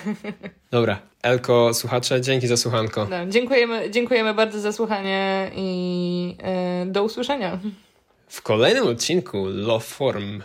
[LAUGHS] Dobra, Elko, słuchacze, dzięki za słuchanko. No, dziękujemy, dziękujemy bardzo za słuchanie i e, do usłyszenia. W kolejnym odcinku Love Form.